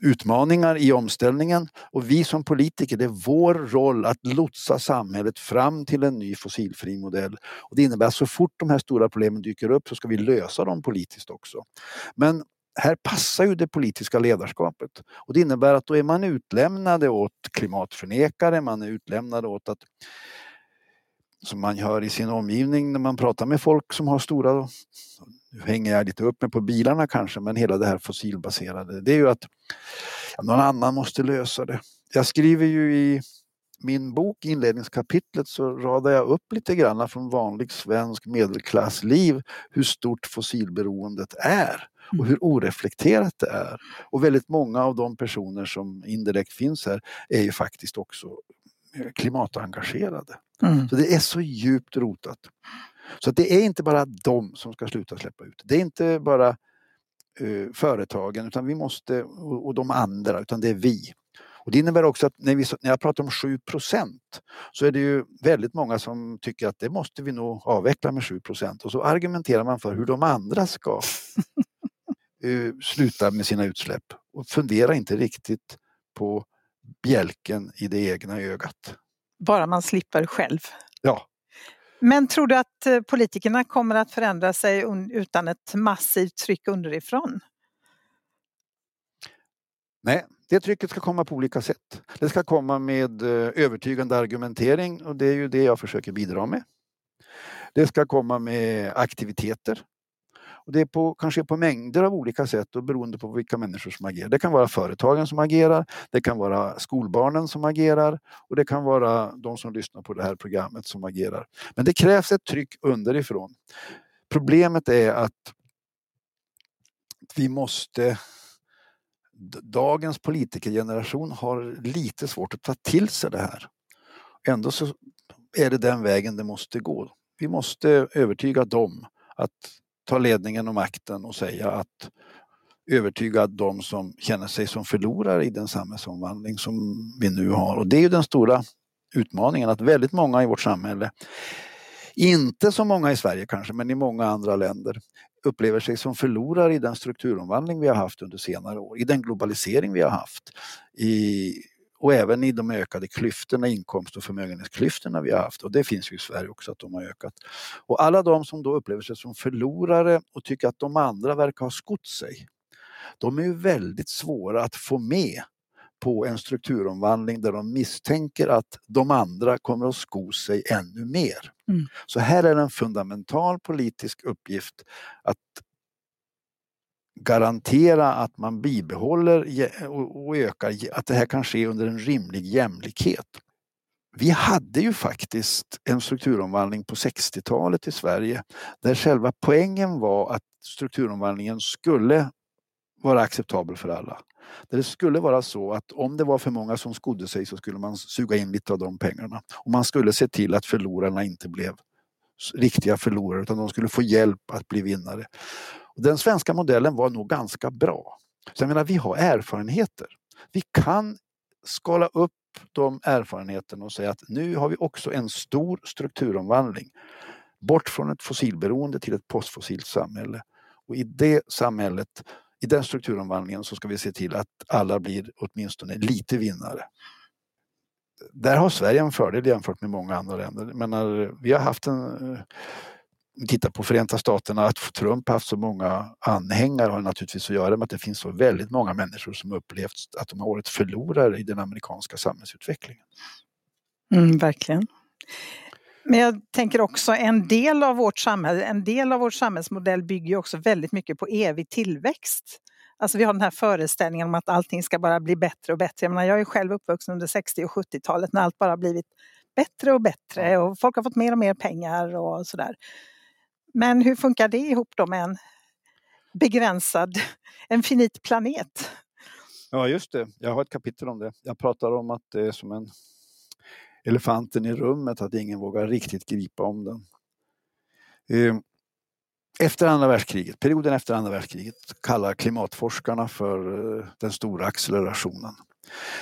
utmaningar i omställningen och vi som politiker, det är vår roll att lotsa samhället fram till en ny fossilfri modell. Och det innebär att så fort de här stora problemen dyker upp så ska vi lösa dem politiskt också. Men här passar ju det politiska ledarskapet och det innebär att då är man utlämnade åt klimatförnekare, man är utlämnade åt att som man hör i sin omgivning när man pratar med folk som har stora nu hänger jag lite upp mig på bilarna kanske, men hela det här fossilbaserade, det är ju att någon annan måste lösa det. Jag skriver ju i min bok, inledningskapitlet, så radar jag upp lite grann från vanlig svensk medelklassliv hur stort fossilberoendet är och hur oreflekterat det är. Och väldigt många av de personer som indirekt finns här är ju faktiskt också klimatengagerade. Mm. Så det är så djupt rotat. Så det är inte bara de som ska sluta släppa ut. Det är inte bara uh, företagen utan vi måste, och, och de andra, utan det är vi. Och det innebär också att när, vi, när jag pratar om 7% så är det ju väldigt många som tycker att det måste vi nog avveckla med 7% och så argumenterar man för hur de andra ska uh, sluta med sina utsläpp och funderar inte riktigt på bjälken i det egna ögat. Bara man slipper själv. Ja. Men tror du att eh, politikerna kommer att förändra sig utan ett massivt tryck underifrån? Nej, det trycket ska komma på olika sätt. Det ska komma med eh, övertygande argumentering och det är ju det jag försöker bidra med. Det ska komma med aktiviteter och det är på, kanske på mängder av olika sätt och beroende på vilka människor som agerar. Det kan vara företagen som agerar, det kan vara skolbarnen som agerar och det kan vara de som lyssnar på det här programmet som agerar. Men det krävs ett tryck underifrån. Problemet är att vi måste Dagens politikergeneration har lite svårt att ta till sig det här. Ändå så är det den vägen det måste gå. Vi måste övertyga dem att ta ledningen och makten och säga att övertyga de som känner sig som förlorare i den samhällsomvandling som vi nu har. Och det är ju den stora utmaningen att väldigt många i vårt samhälle, inte så många i Sverige kanske, men i många andra länder, upplever sig som förlorare i den strukturomvandling vi har haft under senare år, i den globalisering vi har haft, i och även i de ökade klyftorna, inkomst och förmögenhetsklyftorna vi har haft. Och det finns ju i Sverige också att de har ökat. Och alla de som då upplever sig som förlorare och tycker att de andra verkar ha skott sig. De är ju väldigt svåra att få med på en strukturomvandling där de misstänker att de andra kommer att sko sig ännu mer. Mm. Så här är en fundamental politisk uppgift att garantera att man bibehåller och ökar, att det här kan ske under en rimlig jämlikhet. Vi hade ju faktiskt en strukturomvandling på 60-talet i Sverige där själva poängen var att strukturomvandlingen skulle vara acceptabel för alla. Där det skulle vara så att om det var för många som skodde sig så skulle man suga in lite av de pengarna. Och man skulle se till att förlorarna inte blev riktiga förlorare utan de skulle få hjälp att bli vinnare. Den svenska modellen var nog ganska bra. Så jag menar, vi har erfarenheter. Vi kan skala upp de erfarenheterna och säga att nu har vi också en stor strukturomvandling. Bort från ett fossilberoende till ett postfossilt samhälle. Och i det samhället i den strukturomvandlingen så ska vi se till att alla blir åtminstone lite vinnare. Där har Sverige en fördel jämfört med många andra länder. Men vi har haft en eh, eh, Titta på Förenta Staterna, att Trump haft så många anhängare har naturligtvis att göra med att det finns så väldigt många människor som upplevt att de har varit förlorare i den amerikanska samhällsutvecklingen. Mm, verkligen. Men jag tänker också en del av vårt samhälle, en del av vår samhällsmodell bygger också väldigt mycket på evig tillväxt. Alltså vi har den här föreställningen om att allting ska bara bli bättre och bättre. Jag, menar, jag är själv uppvuxen under 60 och 70-talet när allt bara blivit bättre och bättre och folk har fått mer och mer pengar och sådär. Men hur funkar det ihop då med en begränsad, en finit planet? Ja just det, jag har ett kapitel om det. Jag pratar om att det är som en elefanten i rummet, att ingen vågar riktigt gripa om den. Ehm, efter andra världskriget, perioden efter andra världskriget kallar klimatforskarna för eh, den stora accelerationen.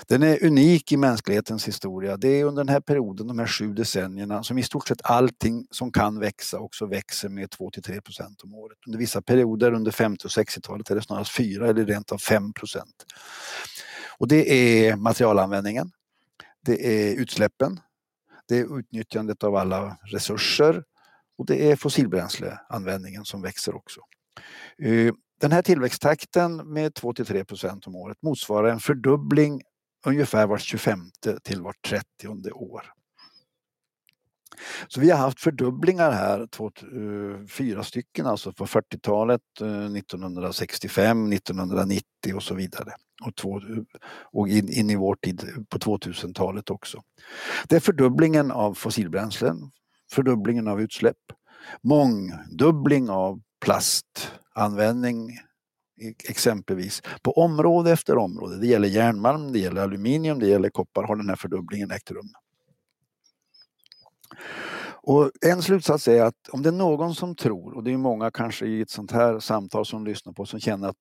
Den är unik i mänsklighetens historia. Det är under den här perioden, de här sju decennierna, som i stort sett allting som kan växa också växer med 2-3 procent om året. Under vissa perioder under 50 och 60-talet är det snarast 4 eller rent av 5 procent. Och det är materialanvändningen, det är utsläppen, det är utnyttjandet av alla resurser och det är fossilbränsleanvändningen som växer också. Eh, den här tillväxttakten med 2-3 procent om året motsvarar en fördubbling ungefär vart 25 till vart 30 år. Så vi har haft fördubblingar här, två, eh, fyra stycken alltså på 40-talet, 1965, 1990 och så vidare. Och, två, eh, och in, in, i vår tid på 2000-talet också. Det är fördubblingen av fossilbränslen, fördubblingen av utsläpp, mångdubbling av plast, användning exempelvis på område efter område. Det gäller järnmalm, det gäller aluminium, det gäller koppar har den här fördubblingen ägt rum. Och en slutsats är att om det är någon som tror, och det är många kanske i ett sånt här samtal som lyssnar på som känner att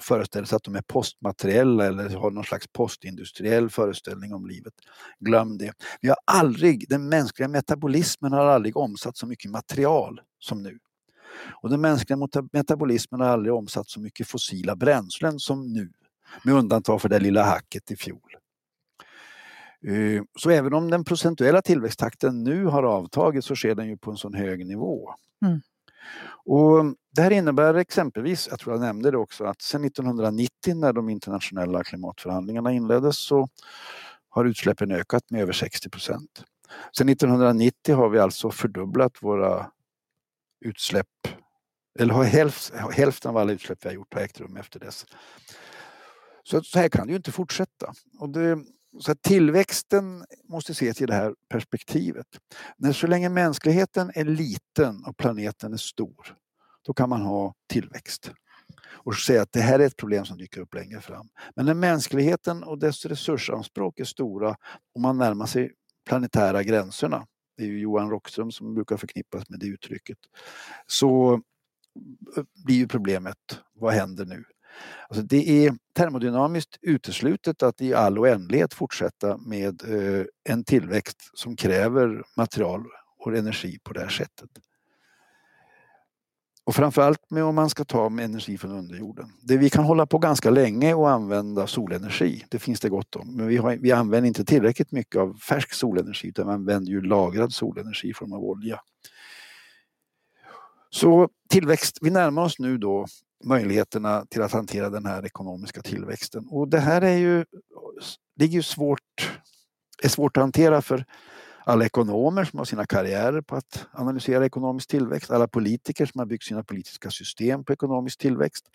föreställer sig att de är postmateriella eller har någon slags postindustriell föreställning om livet. Glöm det. Vi har aldrig, den mänskliga metabolismen har aldrig omsatt så mycket material som nu. Och den mänskliga metabolismen har aldrig omsatt så mycket fossila bränslen som nu. Med undantag för det lilla hacket i fjol. Eh, så även om den procentuella tillväxttakten nu har avtagit så sker den ju på en sån hög nivå. Mm. Och det här innebär exempelvis, jag tror jag nämnde det också, att sedan 1990 när de internationella klimatförhandlingarna inleddes så har utsläppen ökat med över 60 procent. Sedan 1990 har vi alltså fördubblat våra utsläpp, eller har hälften av alla utsläpp vi har gjort har ägt rum efter dess. Så, så här kan det ju inte fortsätta. Och det, så tillväxten måste ses i det här perspektivet. När så länge mänskligheten är liten och planeten är stor, då kan man ha tillväxt och säga att det här är ett problem som dyker upp längre fram. Men när mänskligheten och dess resursanspråk är stora och man närmar sig planetära gränserna, det är ju Johan Rockström som brukar förknippas med det uttrycket, så eh, blir ju problemet, vad händer nu? Alltså det är termodynamiskt uteslutet att i all oändlighet fortsätta med eh, en tillväxt som kräver material och energi på det här sättet. Och framförallt med om man ska ta med energi från underjorden. Det vi kan hålla på ganska länge och använda solenergi, det finns det gott om. Men vi, har, vi använder inte tillräckligt mycket av färsk solenergi utan vi använder ju lagrad solenergi i form av olja. Så tillväxt, vi närmar oss nu då möjligheterna till att hantera den här ekonomiska tillväxten. Och det här är ju, det är ju svårt, är svårt att hantera för alla ekonomer som har sina karriärer på att analysera ekonomisk tillväxt, alla politiker som har byggt sina politiska system på ekonomisk tillväxt,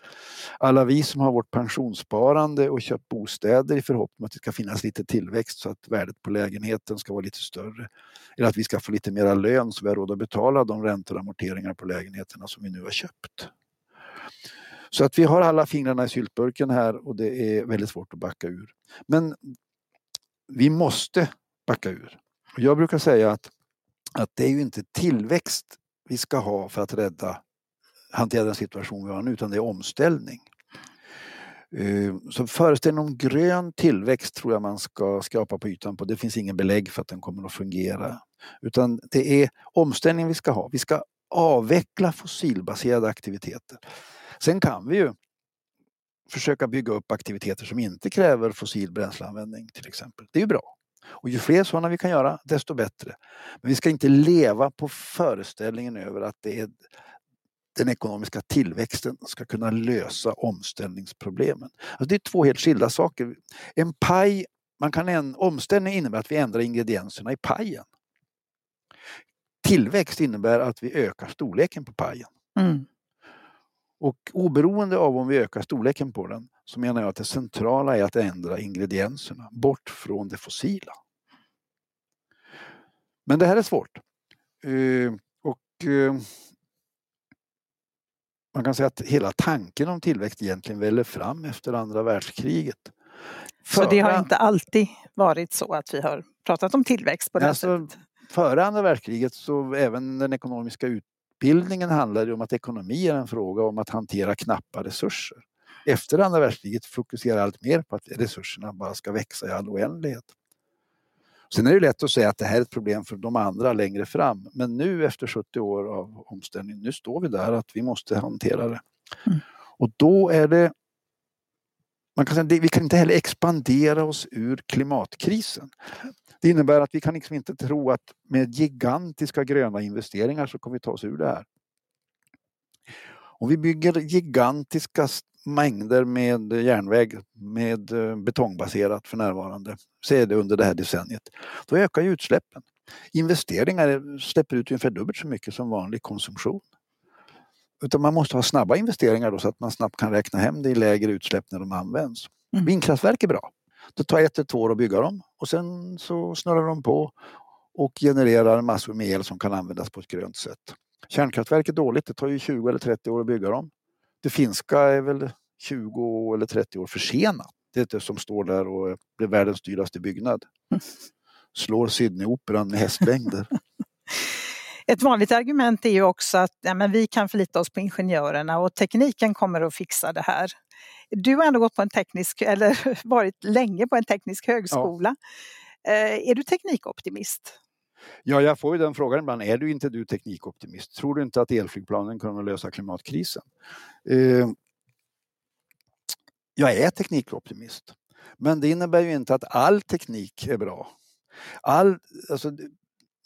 alla vi som har vårt pensionssparande och köpt bostäder i förhoppning att det ska finnas lite tillväxt så att värdet på lägenheten ska vara lite större. Eller att vi ska få lite mera lön så vi har råd att betala de räntor och amorteringar på lägenheterna som vi nu har köpt. Så att vi har alla fingrarna i syltburken här och det är väldigt svårt att backa ur. Men vi måste backa ur. Jag brukar säga att, att det är ju inte tillväxt vi ska ha för att rädda, hantera den situation vi har nu, utan det är omställning. Eh, så föreställningen om grön tillväxt tror jag man ska skrapa på ytan på. Det finns ingen belägg för att den kommer att fungera. Utan det är omställningen vi ska ha. Vi ska avveckla fossilbaserade aktiviteter. Sen kan vi ju försöka bygga upp aktiviteter som inte kräver fossil bränsleanvändning till exempel. Det är ju bra. Och ju fler sådana vi kan göra, desto bättre. Men vi ska inte leva på föreställningen över att det är den ekonomiska tillväxten ska kunna lösa omställningsproblemen. Alltså det är två helt skilda saker. En paj, man kan en, omställning innebär att vi ändrar ingredienserna i pajen. Tillväxt innebär att vi ökar storleken på pajen. Mm. Och oberoende av om vi ökar storleken på den så menar jag att det centrala är att ändra ingredienserna bort från det fossila. Men det här är svårt. Uh, och uh, man kan säga att hela tanken om tillväxt egentligen väller fram efter andra världskriget. Förra... Så det har inte alltid varit så att vi har pratat om tillväxt på det alltså, sättet? Före andra världskriget så även den ekonomiska utbildningen handlade om att ekonomi är en fråga om att hantera knappa resurser. Efter andra världskriget fokuserar allt mer på att resurserna bara ska växa i all oändlighet. Sen är det lätt att säga att det här är ett problem för de andra längre fram. Men nu efter 70 år av omställning, nu står vi där att vi måste hantera det. Mm. Och då är det man kan säga, vi kan inte heller expandera oss ur klimatkrisen. Det innebär att vi kan liksom inte tro att med gigantiska gröna investeringar så kommer vi ta oss ur det här. Om vi bygger gigantiska mängder med järnväg med eh, betongbaserat för närvarande, så är det under det här decenniet, då ökar ju utsläppen. Investeringar släpper ut ungefär dubbelt så mycket som vanlig konsumtion. Utan man måste ha snabba investeringar då så att man snabbt kan räkna hem det i lägre utsläpp när de används. Mm. Vindkraftverk är bra. Det tar ett eller två år att bygga dem och sen så snurrar de på och genererar massor med el som kan användas på ett grönt sätt. Kärnkraftverk är dåligt, det tar ju 20 eller 30 år att bygga dem. Det finska är väl 20 eller 30 år försenat. Det är det som står där och blir världens dyraste byggnad. Slår Sydneyoperan med hästlängder. Ett vanligt argument är ju också att ja, men vi kan förlita oss på ingenjörerna och tekniken kommer att fixa det här. Du har ändå gått på en teknisk, eller varit länge på en teknisk högskola. Ja. Eh, är du teknikoptimist? Ja, jag får ju den frågan ibland. Är du inte du teknikoptimist? Tror du inte att elflygplanen kommer att lösa klimatkrisen? Eh, jag är teknikoptimist. Men det innebär ju inte att all teknik är bra. All, alltså,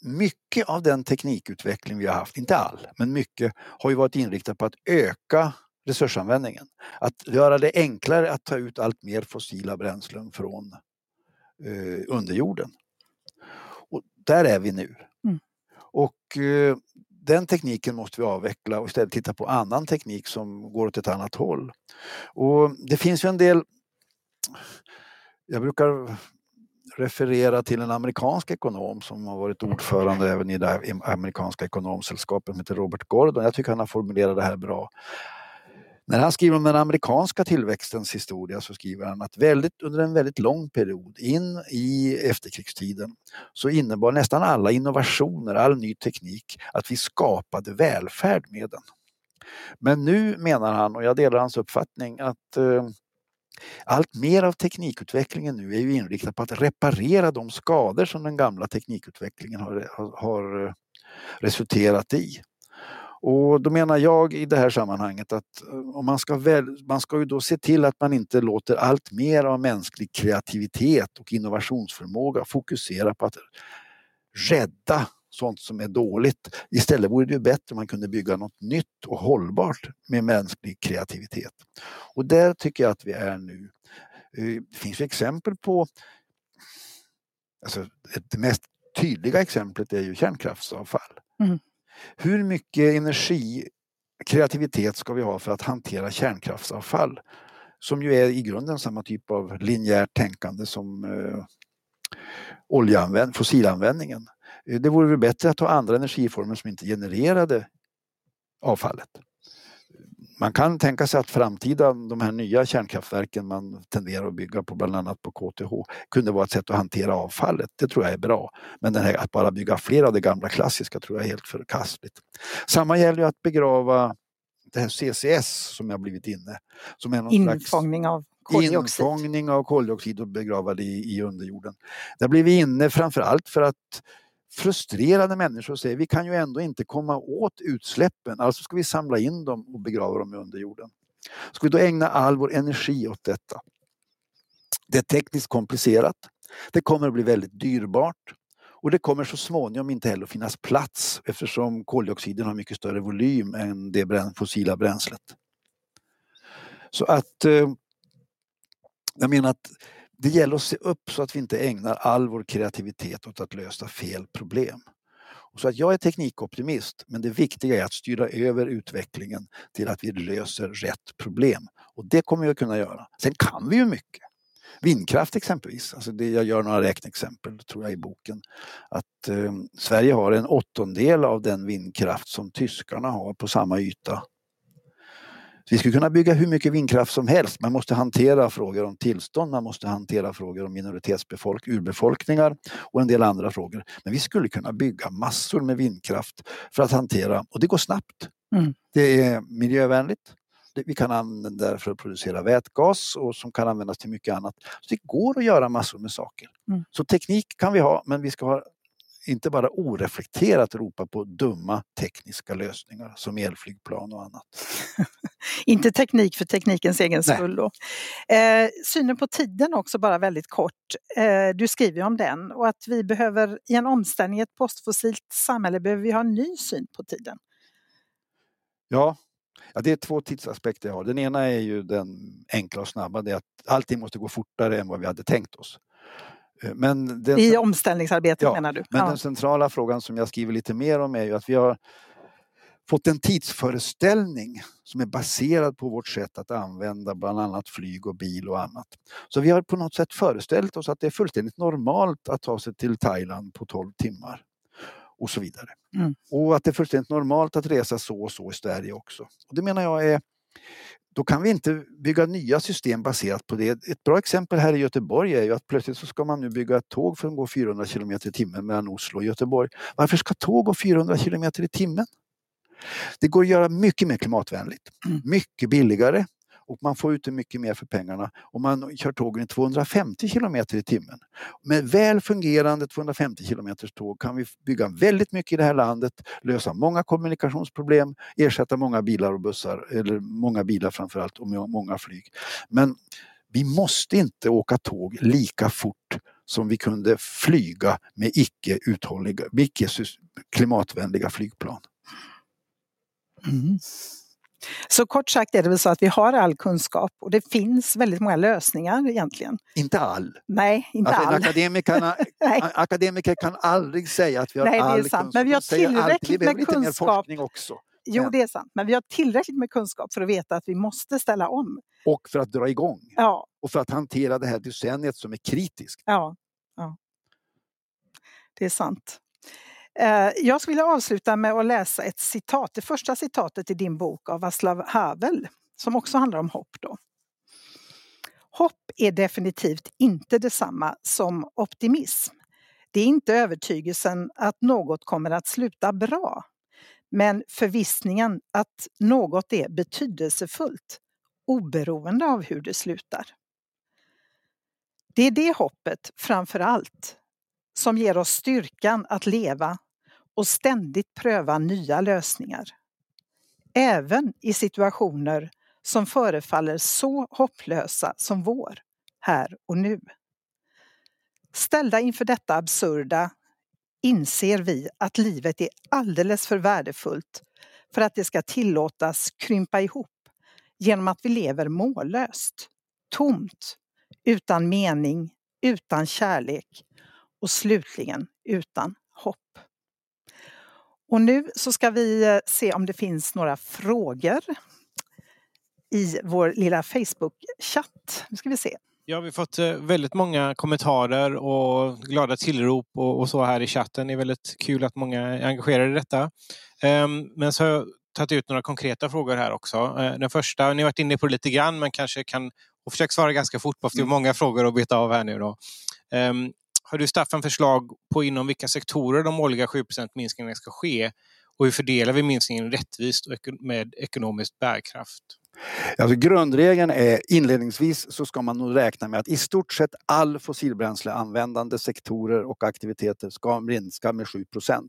mycket av den teknikutveckling vi har haft, inte all, men mycket, har ju varit inriktat på att öka resursanvändningen. Att göra det enklare att ta ut allt mer fossila bränslen från eh, underjorden. Där är vi nu. Mm. Och eh, den tekniken måste vi avveckla och istället titta på annan teknik som går åt ett annat håll. Och det finns ju en del jag brukar referera till en amerikansk ekonom som har varit ordförande även i det amerikanska ekonomsällskapet, som heter Robert Gordon. Jag tycker han har formulerat det här bra. När han skriver om den amerikanska tillväxtens historia så skriver han att väldigt, under en väldigt lång period in i efterkrigstiden så innebar nästan alla innovationer, all ny teknik att vi skapade välfärd med den. Men nu menar han, och jag delar hans uppfattning, att eh, allt mer av teknikutvecklingen nu är ju inriktad på att reparera de skador som den gamla teknikutvecklingen har, har har resulterat i. Och då menar jag i det här sammanhanget att eh, om man ska, väl, man ska ju då se till att man inte låter allt mer av mänsklig kreativitet och innovationsförmåga fokusera på att rädda sånt som är dåligt. Istället vore det ju bättre om man kunde bygga något nytt och hållbart med mänsklig kreativitet. Och där tycker jag att vi är nu. Eh, det finns exempel på Alltså, det mest tydliga exemplet är ju kärnkraftsavfall. Mm. Hur mycket energi, kreativitet ska vi ha för att hantera kärnkraftsavfall? Som ju är i grunden samma typ av linjärt tänkande som eh, oljeanvänd, fossilanvändningen. Eh, det vore väl bättre att ha andra energiformer som inte genererade avfallet. Man kan tänka sig att framtida, de här nya kärnkraftverken man tenderar att bygga på, bland annat på KTH, kunde vara ett sätt att hantera avfallet. Det tror jag är bra. Men här, att bara bygga fler av det gamla klassiska tror jag är helt förkastligt. Samma gäller att begrava det här CCS som jag blivit inne. Som är någon infångning av koldioxid. Infångning av koldioxid och begrava det i, i underjorden. Där blir vi inne framförallt för att frustrerade människor säger vi kan ju ändå inte komma åt utsläppen, alltså ska vi samla in dem och begrava dem i underjorden. Ska vi då ägna all vår energi åt detta? Det är tekniskt komplicerat. Det kommer att bli väldigt dyrbart och det kommer så småningom inte heller att finnas plats eftersom koldioxiden har mycket större volym än det fossila bränslet. Så att eh, jag menar att det gäller att se upp så att vi inte ägnar all vår kreativitet åt att lösa fel problem. Så att jag är teknikoptimist, men det viktiga är att styra över utvecklingen till att vi löser rätt problem. Och det kommer vi att kunna göra. Sen kan vi ju mycket. Vindkraft exempelvis, alltså det, jag gör några räkneexempel tror jag i boken. Att eh, Sverige har en åttondel av den vindkraft som tyskarna har på samma yta vi skulle kunna bygga hur mycket vindkraft som helst. Man måste hantera frågor om tillstånd, man måste hantera frågor om minoritetsbefolk, urbefolkningar och en del andra frågor. Men vi skulle kunna bygga massor med vindkraft för att hantera, och det går snabbt. Mm. Det är miljövänligt. Vi kan använda det för att producera vätgas och som kan användas till mycket annat. Så det går att göra massor med saker. Mm. Så teknik kan vi ha, men vi ska ha inte bara oreflekterat ropa på dumma tekniska lösningar som elflygplan och annat. inte teknik för teknikens egen skull. Då. Eh, synen på tiden också bara väldigt kort. Eh, du skriver om den och att vi behöver i en omställning i ett postfossilt samhälle behöver vi ha en ny syn på tiden. Ja, Ja, det är två tidsaspekter jag har. Den ena är ju den enkla och snabba, det är att allting måste gå fortare än vad vi hade tänkt oss. Eh, men den, I omställningsarbetet ja, menar du? Men ja. den centrala frågan som jag skriver lite mer om är ju att vi har fått en tidsföreställning som är baserad på vårt sätt att använda bland annat flyg och bil och annat. Så vi har på något sätt föreställt oss att det är fullständigt normalt att ta sig till Thailand på 12 timmar och så vidare. Mm. Och att det är fullständigt normalt att resa så och så i Sverige också. Och det menar jag är då kan vi inte bygga nya system baserat på det. Ett bra exempel här i Göteborg är ju att plötsligt så ska man nu bygga ett tåg som går 400 km i timmen mellan Oslo och Göteborg. Varför ska tåg gå 400 km i timmen? Det går att göra mycket mer klimatvänligt, mm. mycket billigare och man får ut mycket mer för pengarna om man kör tågen i 250 km i timmen. Med väl fungerande 250 km tåg kan vi bygga väldigt mycket i det här landet, lösa många kommunikationsproblem, ersätta många bilar och bussar, eller många bilar framförallt och många flyg. Men vi måste inte åka tåg lika fort som vi kunde flyga med icke uthålliga, icke klimatvänliga flygplan. Mm. Så kort sagt är det väl så att vi har all kunskap och det finns väldigt många lösningar egentligen. Inte all. Nej, inte alltså, all. Akademikerna, akademiker kan aldrig säga att vi har Nej, all det är sant. kunskap. Men vi har tillräckligt med kunskap. Lite mer forskning också. Jo, det är sant. Men vi har tillräckligt med kunskap för att veta att vi måste ställa om. Och för att dra igång. Ja. Och för att hantera det här decenniet som är kritiskt. Ja, ja. det är sant. Eh, jag skulle vilja avsluta med att läsa ett citat, det första citatet i din bok av Václav Havel, som också handlar om hopp. Då. Hopp är definitivt inte detsamma som optimism. Det är inte övertygelsen att något kommer att sluta bra, men förvissningen att något är betydelsefullt oberoende av hur det slutar. Det är det hoppet framför allt som ger oss styrkan att leva och ständigt pröva nya lösningar. Även i situationer som förefaller så hopplösa som vår, här och nu. Ställda inför detta absurda inser vi att livet är alldeles för värdefullt för att det ska tillåtas krympa ihop genom att vi lever mållöst, tomt, utan mening, utan kärlek och slutligen utan hopp. Och nu så ska vi eh, se om det finns några frågor i vår lilla Facebook-chatt. Nu ska vi se. Ja, vi har fått eh, väldigt många kommentarer och glada tillrop och, och så här i chatten. Det är väldigt kul att många är engagerade i detta. Um, men så har jag tagit ut några konkreta frågor här också. Uh, den första, ni har varit inne på det lite grann, men kanske kan och försök svara ganska fort på, för det är mm. många frågor att beta av här nu. Då. Um, har du Staffan förslag på inom vilka sektorer de årliga 7% minskningarna ska ske? Och hur fördelar vi minskningen rättvist och med ekonomisk bärkraft? Alltså grundregeln är inledningsvis så ska man nog räkna med att i stort sett all fossilbränsleanvändande sektorer och aktiviteter ska minska med 7%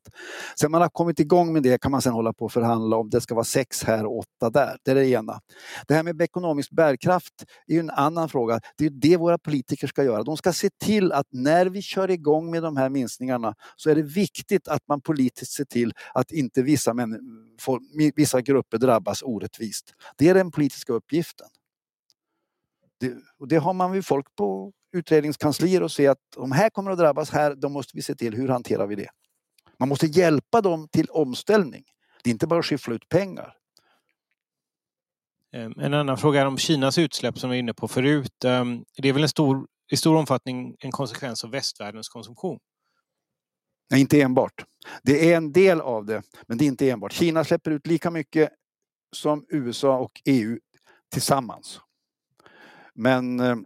Sen man har kommit igång med det kan man sen hålla på och förhandla om det ska vara 6 här och 8 där. Det är det ena. Det här med ekonomisk bärkraft är ju en annan fråga. Det är det våra politiker ska göra. De ska se till att när vi kör igång med de här minskningarna så är det viktigt att man politiskt ser till att inte vissa, män, vissa grupper drabbas orättvist. Det är den politiska uppgiften. Det, och det har man ju folk på utredningskanslier och se att de här kommer att drabbas här, då måste vi se till hur hanterar vi det. Man måste hjälpa dem till omställning. Det är inte bara att skyffla ut pengar. Ehm, en annan fråga är om Kinas utsläpp som vi var inne på förut. Ehm, det är väl en stor, i stor omfattning en konsekvens av västvärldens konsumtion? Nej, inte enbart. Det är en del av det, men det är inte enbart. Kina släpper ut lika mycket som USA och EU tillsammans. Men eh,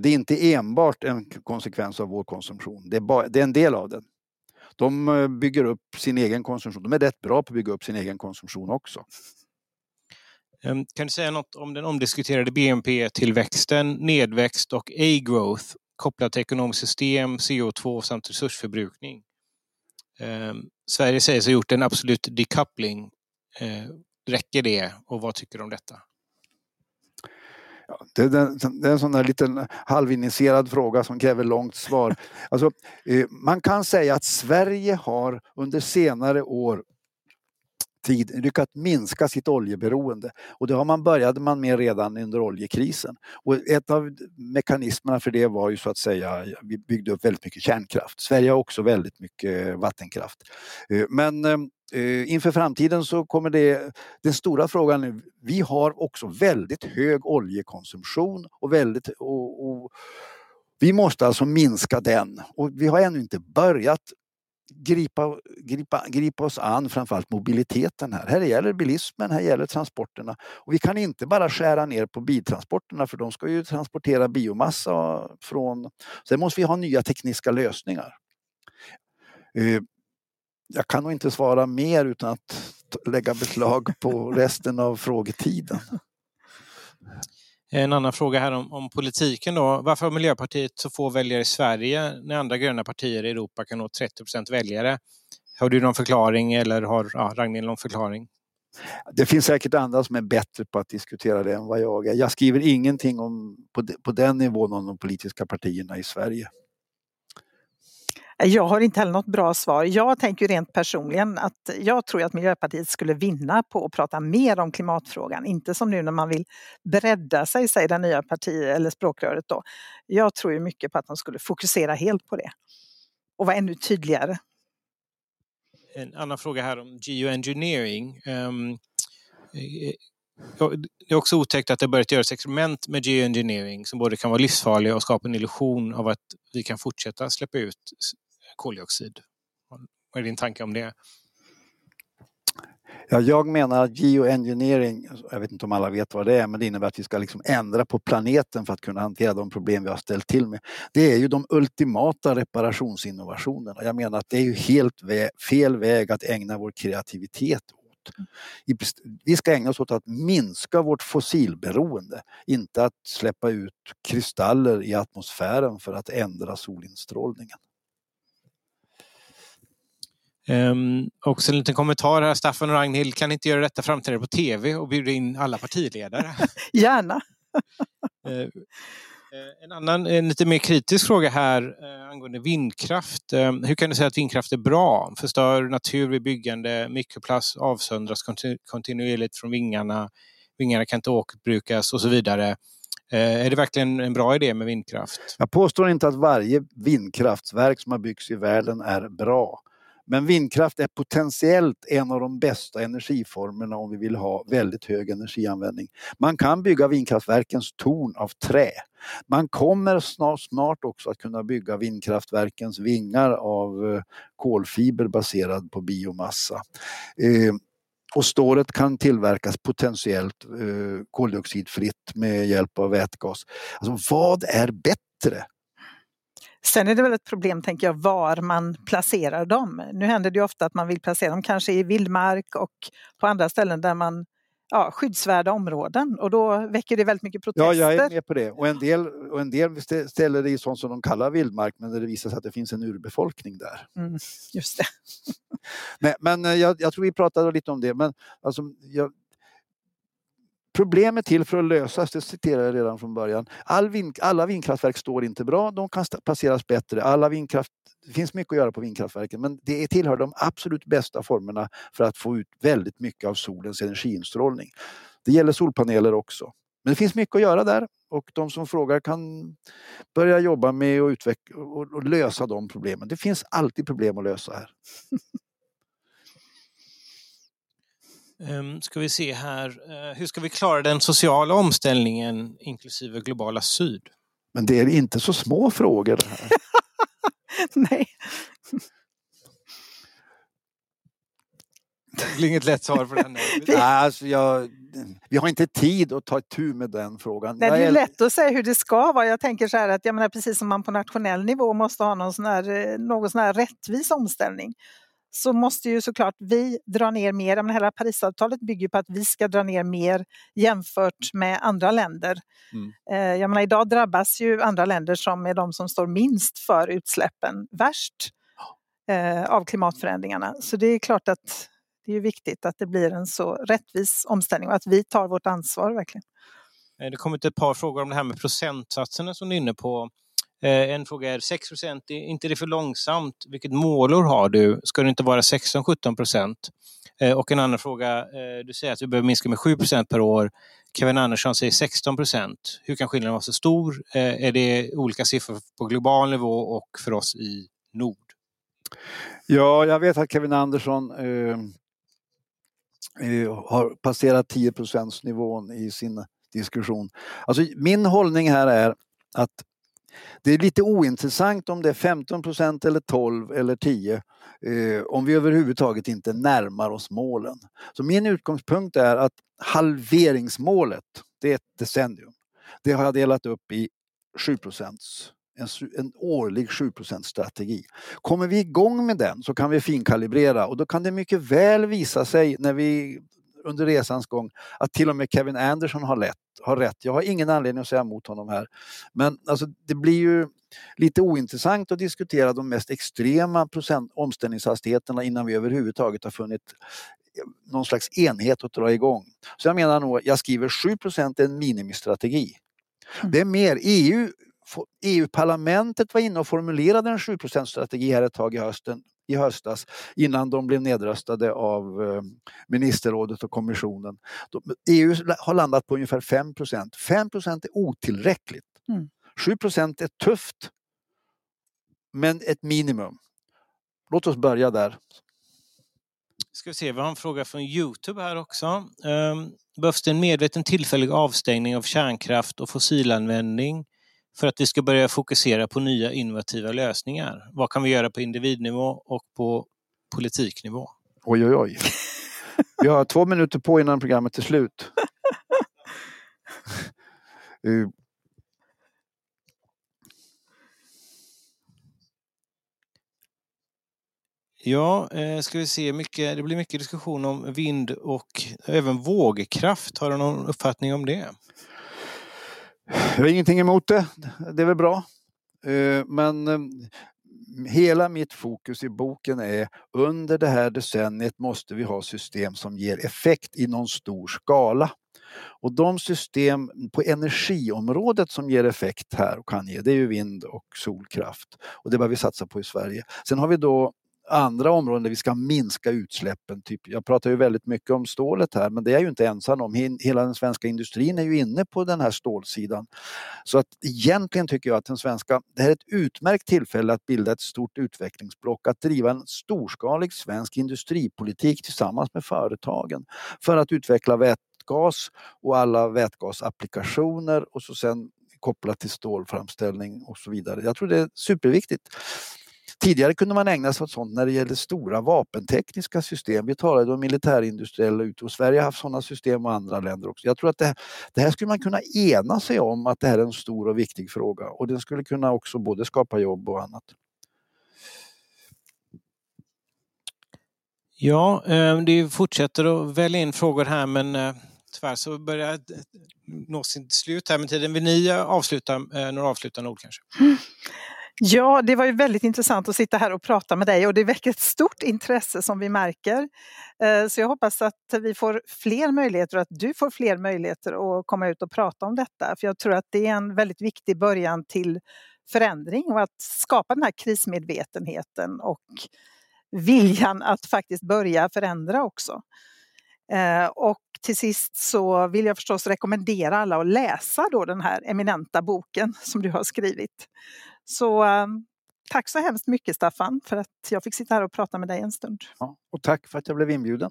det är inte enbart en konsekvens av vår konsumtion. Det är, bara, det är en del av den. De eh, bygger upp sin egen konsumtion. De är rätt bra på att bygga upp sin egen konsumtion också. Ehm, kan du säga något om den omdiskuterade BNP-tillväxten, nedväxt och A-growth kopplat till ekonomiskt system, CO2 samt resursförbrukning? Eh, Sverige sägs ha gjort en absolut decoupling. Eh, räcker det och vad tycker du om detta? Ja, det, är, det är en sån där liten halvinitierad fråga som kräver långt svar. Alltså, eh, man kan säga att Sverige har under senare år tid lyckats minska sitt oljeberoende. Och det har man började man med redan under oljekrisen. Och ett av mekanismerna för det var ju så att säga, vi byggde upp väldigt mycket kärnkraft. Sverige har också väldigt mycket vattenkraft. Eh, men eh, inför framtiden så kommer det, den stora frågan vi har också väldigt hög oljekonsumtion och väldigt och, och vi måste alltså minska den och vi har ännu inte börjat gripa, gripa, gripa oss an framförallt mobiliteten här. Här gäller bilismen, här gäller transporterna. Och vi kan inte bara skära ner på biltransporterna för de ska ju transportera biomassa från... Sen måste vi ha nya tekniska lösningar. Eh, jag kan nog inte svara mer utan att lägga beslag på resten av frågetiden. Eh, en annan fråga här om, om, politiken då. Varför har Miljöpartiet så få väljare i Sverige när andra gröna partier i Europa kan nå 30 procent väljare? Har du någon förklaring eller har ja, Ragnhild någon förklaring? Det finns säkert andra som är bättre på att diskutera det än vad jag är. Jag skriver ingenting om, på, på den nivån om de politiska partierna i Sverige. Jag har inte heller något bra svar. Jag tänker rent personligen att jag tror att Miljöpartiet skulle vinna på att prata mer om klimatfrågan. Inte som nu när man vill bredda sig, säger det nya partiet eller språkröret då. Jag tror ju mycket på att de skulle fokusera helt på det och vara ännu tydligare. En annan fråga här om geoengineering. Um, det är också otäckt att det börjat göras experiment med geoengineering som både kan vara livsfarliga och skapa en illusion av att vi kan fortsätta släppa ut koldioxid. Vad är din tanke om det? Ja, jag menar att geoengineering, jag vet inte om alla vet vad det är, men det innebär att vi ska liksom ändra på planeten för att kunna hantera de problem vi har ställt till med. Det är ju de ultimata reparationsinnovationerna. Jag menar att det är ju helt fel väg att ägna vår kreativitet åt. Vi ska ägna oss åt att minska vårt fossilberoende, inte att släppa ut kristaller i atmosfären för att ändra solinstrålningen. Um, också en liten kommentar här, Staffan och Ragnhild, kan ni inte göra detta framträdande på TV och bjuda in alla partiledare? Gärna! uh, en annan, en lite mer kritisk fråga här uh, angående vindkraft. Uh, hur kan du säga att vindkraft är bra? Förstör natur vid byggande, mikroplast avsöndras kontinu kontinuerligt från vingarna, vingarna kan inte återbrukas och så vidare. Är det verkligen en bra idé med vindkraft? Jag påstår inte att varje vindkraftverk som har byggts i världen är bra. Men vindkraft är potentiellt en av de bästa energiformerna om vi vill ha väldigt hög energianvändning. Man kan bygga vindkraftverkens torn av trä. Man kommer snart, snart också att kunna bygga vindkraftverkens vingar av eh, kolfiber baserad på biomassa. Eh, och stålet kan tillverkas potentiellt eh, koldioxidfritt med hjälp av vätgas. Alltså vad är bättre Sen är det väl ett problem, tänker jag, var man placerar dem. Nu händer det ju ofta att man vill placera dem kanske i vildmark och på andra ställen där man ja, skyddsvärda områden och då väcker det väldigt mycket protester. Ja, jag är med på det. Och en del, och en del ställer det i sånt som de kallar vildmark men där det visar sig att det finns en urbefolkning där. Mm, just det. men, men eh, jag, jag, tror vi pratade lite om det. Men alltså, jag, Problem är till för att lösas, det citerar jag redan från början. All vind, alla vindkraftverk står inte bra, de kan placeras bättre. Alla vindkraft, det finns mycket att göra på vindkraftverken men det tillhör de absolut bästa formerna för att få ut väldigt mycket av solens energiinstrålning. Det gäller solpaneler också. Men det finns mycket att göra där och de som frågar kan börja jobba med att utveckla och, lösa de problemen. Det finns alltid problem att lösa här. Um, ska vi se här. Uh, hur ska vi klara den sociala omställningen inklusive globala syd? Men det är inte så små frågor det här. Nej. Det blir inget lätt svar på den. Nej, alltså jag, vi har inte tid att ta itu med den frågan. Nej, det är lätt att säga hur det ska vara. Jag tänker så här att jag menar, precis som man på nationell nivå måste ha någon sån här, eh, någon sån här rättvis omställning så måste ju såklart vi dra ner mer. Men hela Parisavtalet bygger på att vi ska dra ner mer jämfört med andra länder. Mm. Eh, jag menar, idag drabbas ju andra länder som är de som står minst för utsläppen värst eh, av klimatförändringarna. Så det är klart att det är viktigt att det blir en så rättvis omställning och att vi tar vårt ansvar verkligen. Eh, det kommit ett par frågor om det här med procentsatserna som du är inne på. Eh, en fråga är 6 procent, är inte det för långsamt? Vilket målår har du? Ska det inte vara 16-17 procent? Eh, och en annan fråga, eh, du säger att vi behöver minska med 7 procent per år. Kevin Andersson säger 16 procent. Hur kan skillnaden vara så stor? Eh, är det olika siffror på global nivå och för oss i Nord? Ja, jag vet att Kevin Andersson eh, eh har passerat 10 nivån i sin diskussion. Alltså, min hållning här är att det är lite ointressant om det är 15 procent eller 12 eller 10 eh, om vi överhuvudtaget inte närmar oss målen. Så min utgångspunkt är att halveringsmålet, det är ett decennium. Det har jag delat upp i 7 procents en, en, årlig 7 strategi. Kommer vi igång med den så kan vi finkalibrera och då kan det mycket väl visa sig när vi under resans gång att till och med Kevin Anderson har, lätt, har rätt. Jag har ingen anledning att säga emot honom här. Men alltså, det blir ju lite ointressant att diskutera de mest extrema procent omställningshastigheterna innan vi överhuvudtaget har funnit någon slags enhet att dra igång. Så jag menar nog, jag skriver 7 är en minimistrategi. Mm. Det är mer, EU EU-parlamentet var inne och formulerade en 7 strategi här ett tag i hösten i höstas innan de blev nedröstade av eh, ministerrådet och kommissionen. EU har landat på ungefär 5% 5% är otillräckligt. Mm. 7 är tufft, men ett minimum. Låt oss börja där. Ska vi se, vi har en fråga från Youtube här också. Um, behövs det en medveten tillfällig avstängning av kärnkraft och fossilanvändning för att vi ska börja fokusera på nya innovativa lösningar. Vad kan vi göra på individnivå och på politiknivå? Oj, oj, oj. Vi har två minuter på innan programmet är slut. Eh. Ja, eh, ska vi se, mycket, det blir mycket diskussion om vind och även vågkraft. Har du någon uppfattning om det? Jag har ingenting emot det. Det är väl bra. Eh, men eh, hela mitt fokus i boken är under det här decenniet måste vi ha system som ger effekt i någon stor skala. Och de system på energiområdet som ger effekt här och kan ge, det är ju vind och solkraft. Och det bör vi satsa på i Sverige. Sen har vi då andra områden där vi ska minska utsläppen. Typ, jag pratar ju väldigt mycket om stålet här men det är jag ju inte ensam om. Hela den svenska industrin är ju inne på den här stålsidan. Så att egentligen tycker jag att den svenska, det här är ett utmärkt tillfälle att bilda ett stort utvecklingsblock, att driva en storskalig svensk industripolitik tillsammans med företagen för att utveckla vätgas och alla vätgasapplikationer och så sen kopplat till stålframställning och så vidare. Jag tror det är superviktigt. Tidigare kunde man ägna sig åt sånt när det gällde stora vapentekniska system. Vi talade om militärindustriella ut och Sverige har haft sådana system och andra länder också. Jag tror att det, det här skulle man kunna ena sig om att det här är en stor och viktig fråga och den skulle kunna också både skapa jobb och annat. Ja, eh, det fortsätter att välja in frågor här men eh, tyvärr så börjar nå sitt slut här med tiden. Vill ni avsluta några avslutande ord kanske? Ja, det var ju väldigt intressant att sitta här och prata med dig och det väcker ett stort intresse som vi märker. Eh, så jag hoppas att vi får fler möjligheter och att du får fler möjligheter att komma ut och prata om detta. För jag tror att det är en väldigt viktig början till förändring och att skapa den här krismedvetenheten och viljan att faktiskt börja förändra också. Eh, och till sist så vill jag förstås rekommendera alla att läsa då den här eminenta boken som du har skrivit. Så um, tack så hemskt mycket Staffan för att jag fick sitta här och prata med dig en stund. Ja, och tack för att jag blev inbjuden.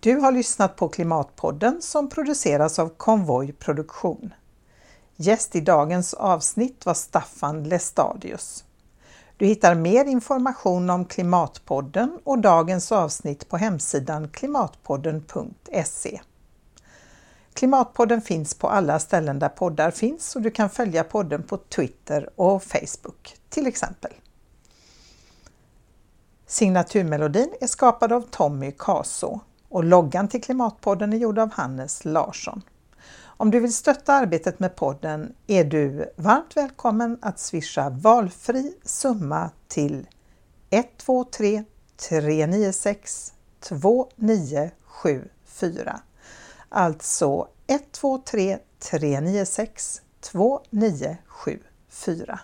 Du har lyssnat på Klimatpodden som produceras av Konvoj Produktion. Gäst i dagens avsnitt var Staffan Lestadius. Du hittar mer information om Klimatpodden och dagens avsnitt på hemsidan klimatpodden.se. Klimatpodden finns på alla ställen där poddar finns och du kan följa podden på Twitter och Facebook till exempel. Signaturmelodin är skapad av Tommy Kaso och loggan till Klimatpodden är gjord av Hannes Larsson. Om du vill stötta arbetet med podden är du varmt välkommen att swisha valfri summa till 123 396 2974. Alltså 123 396 2974.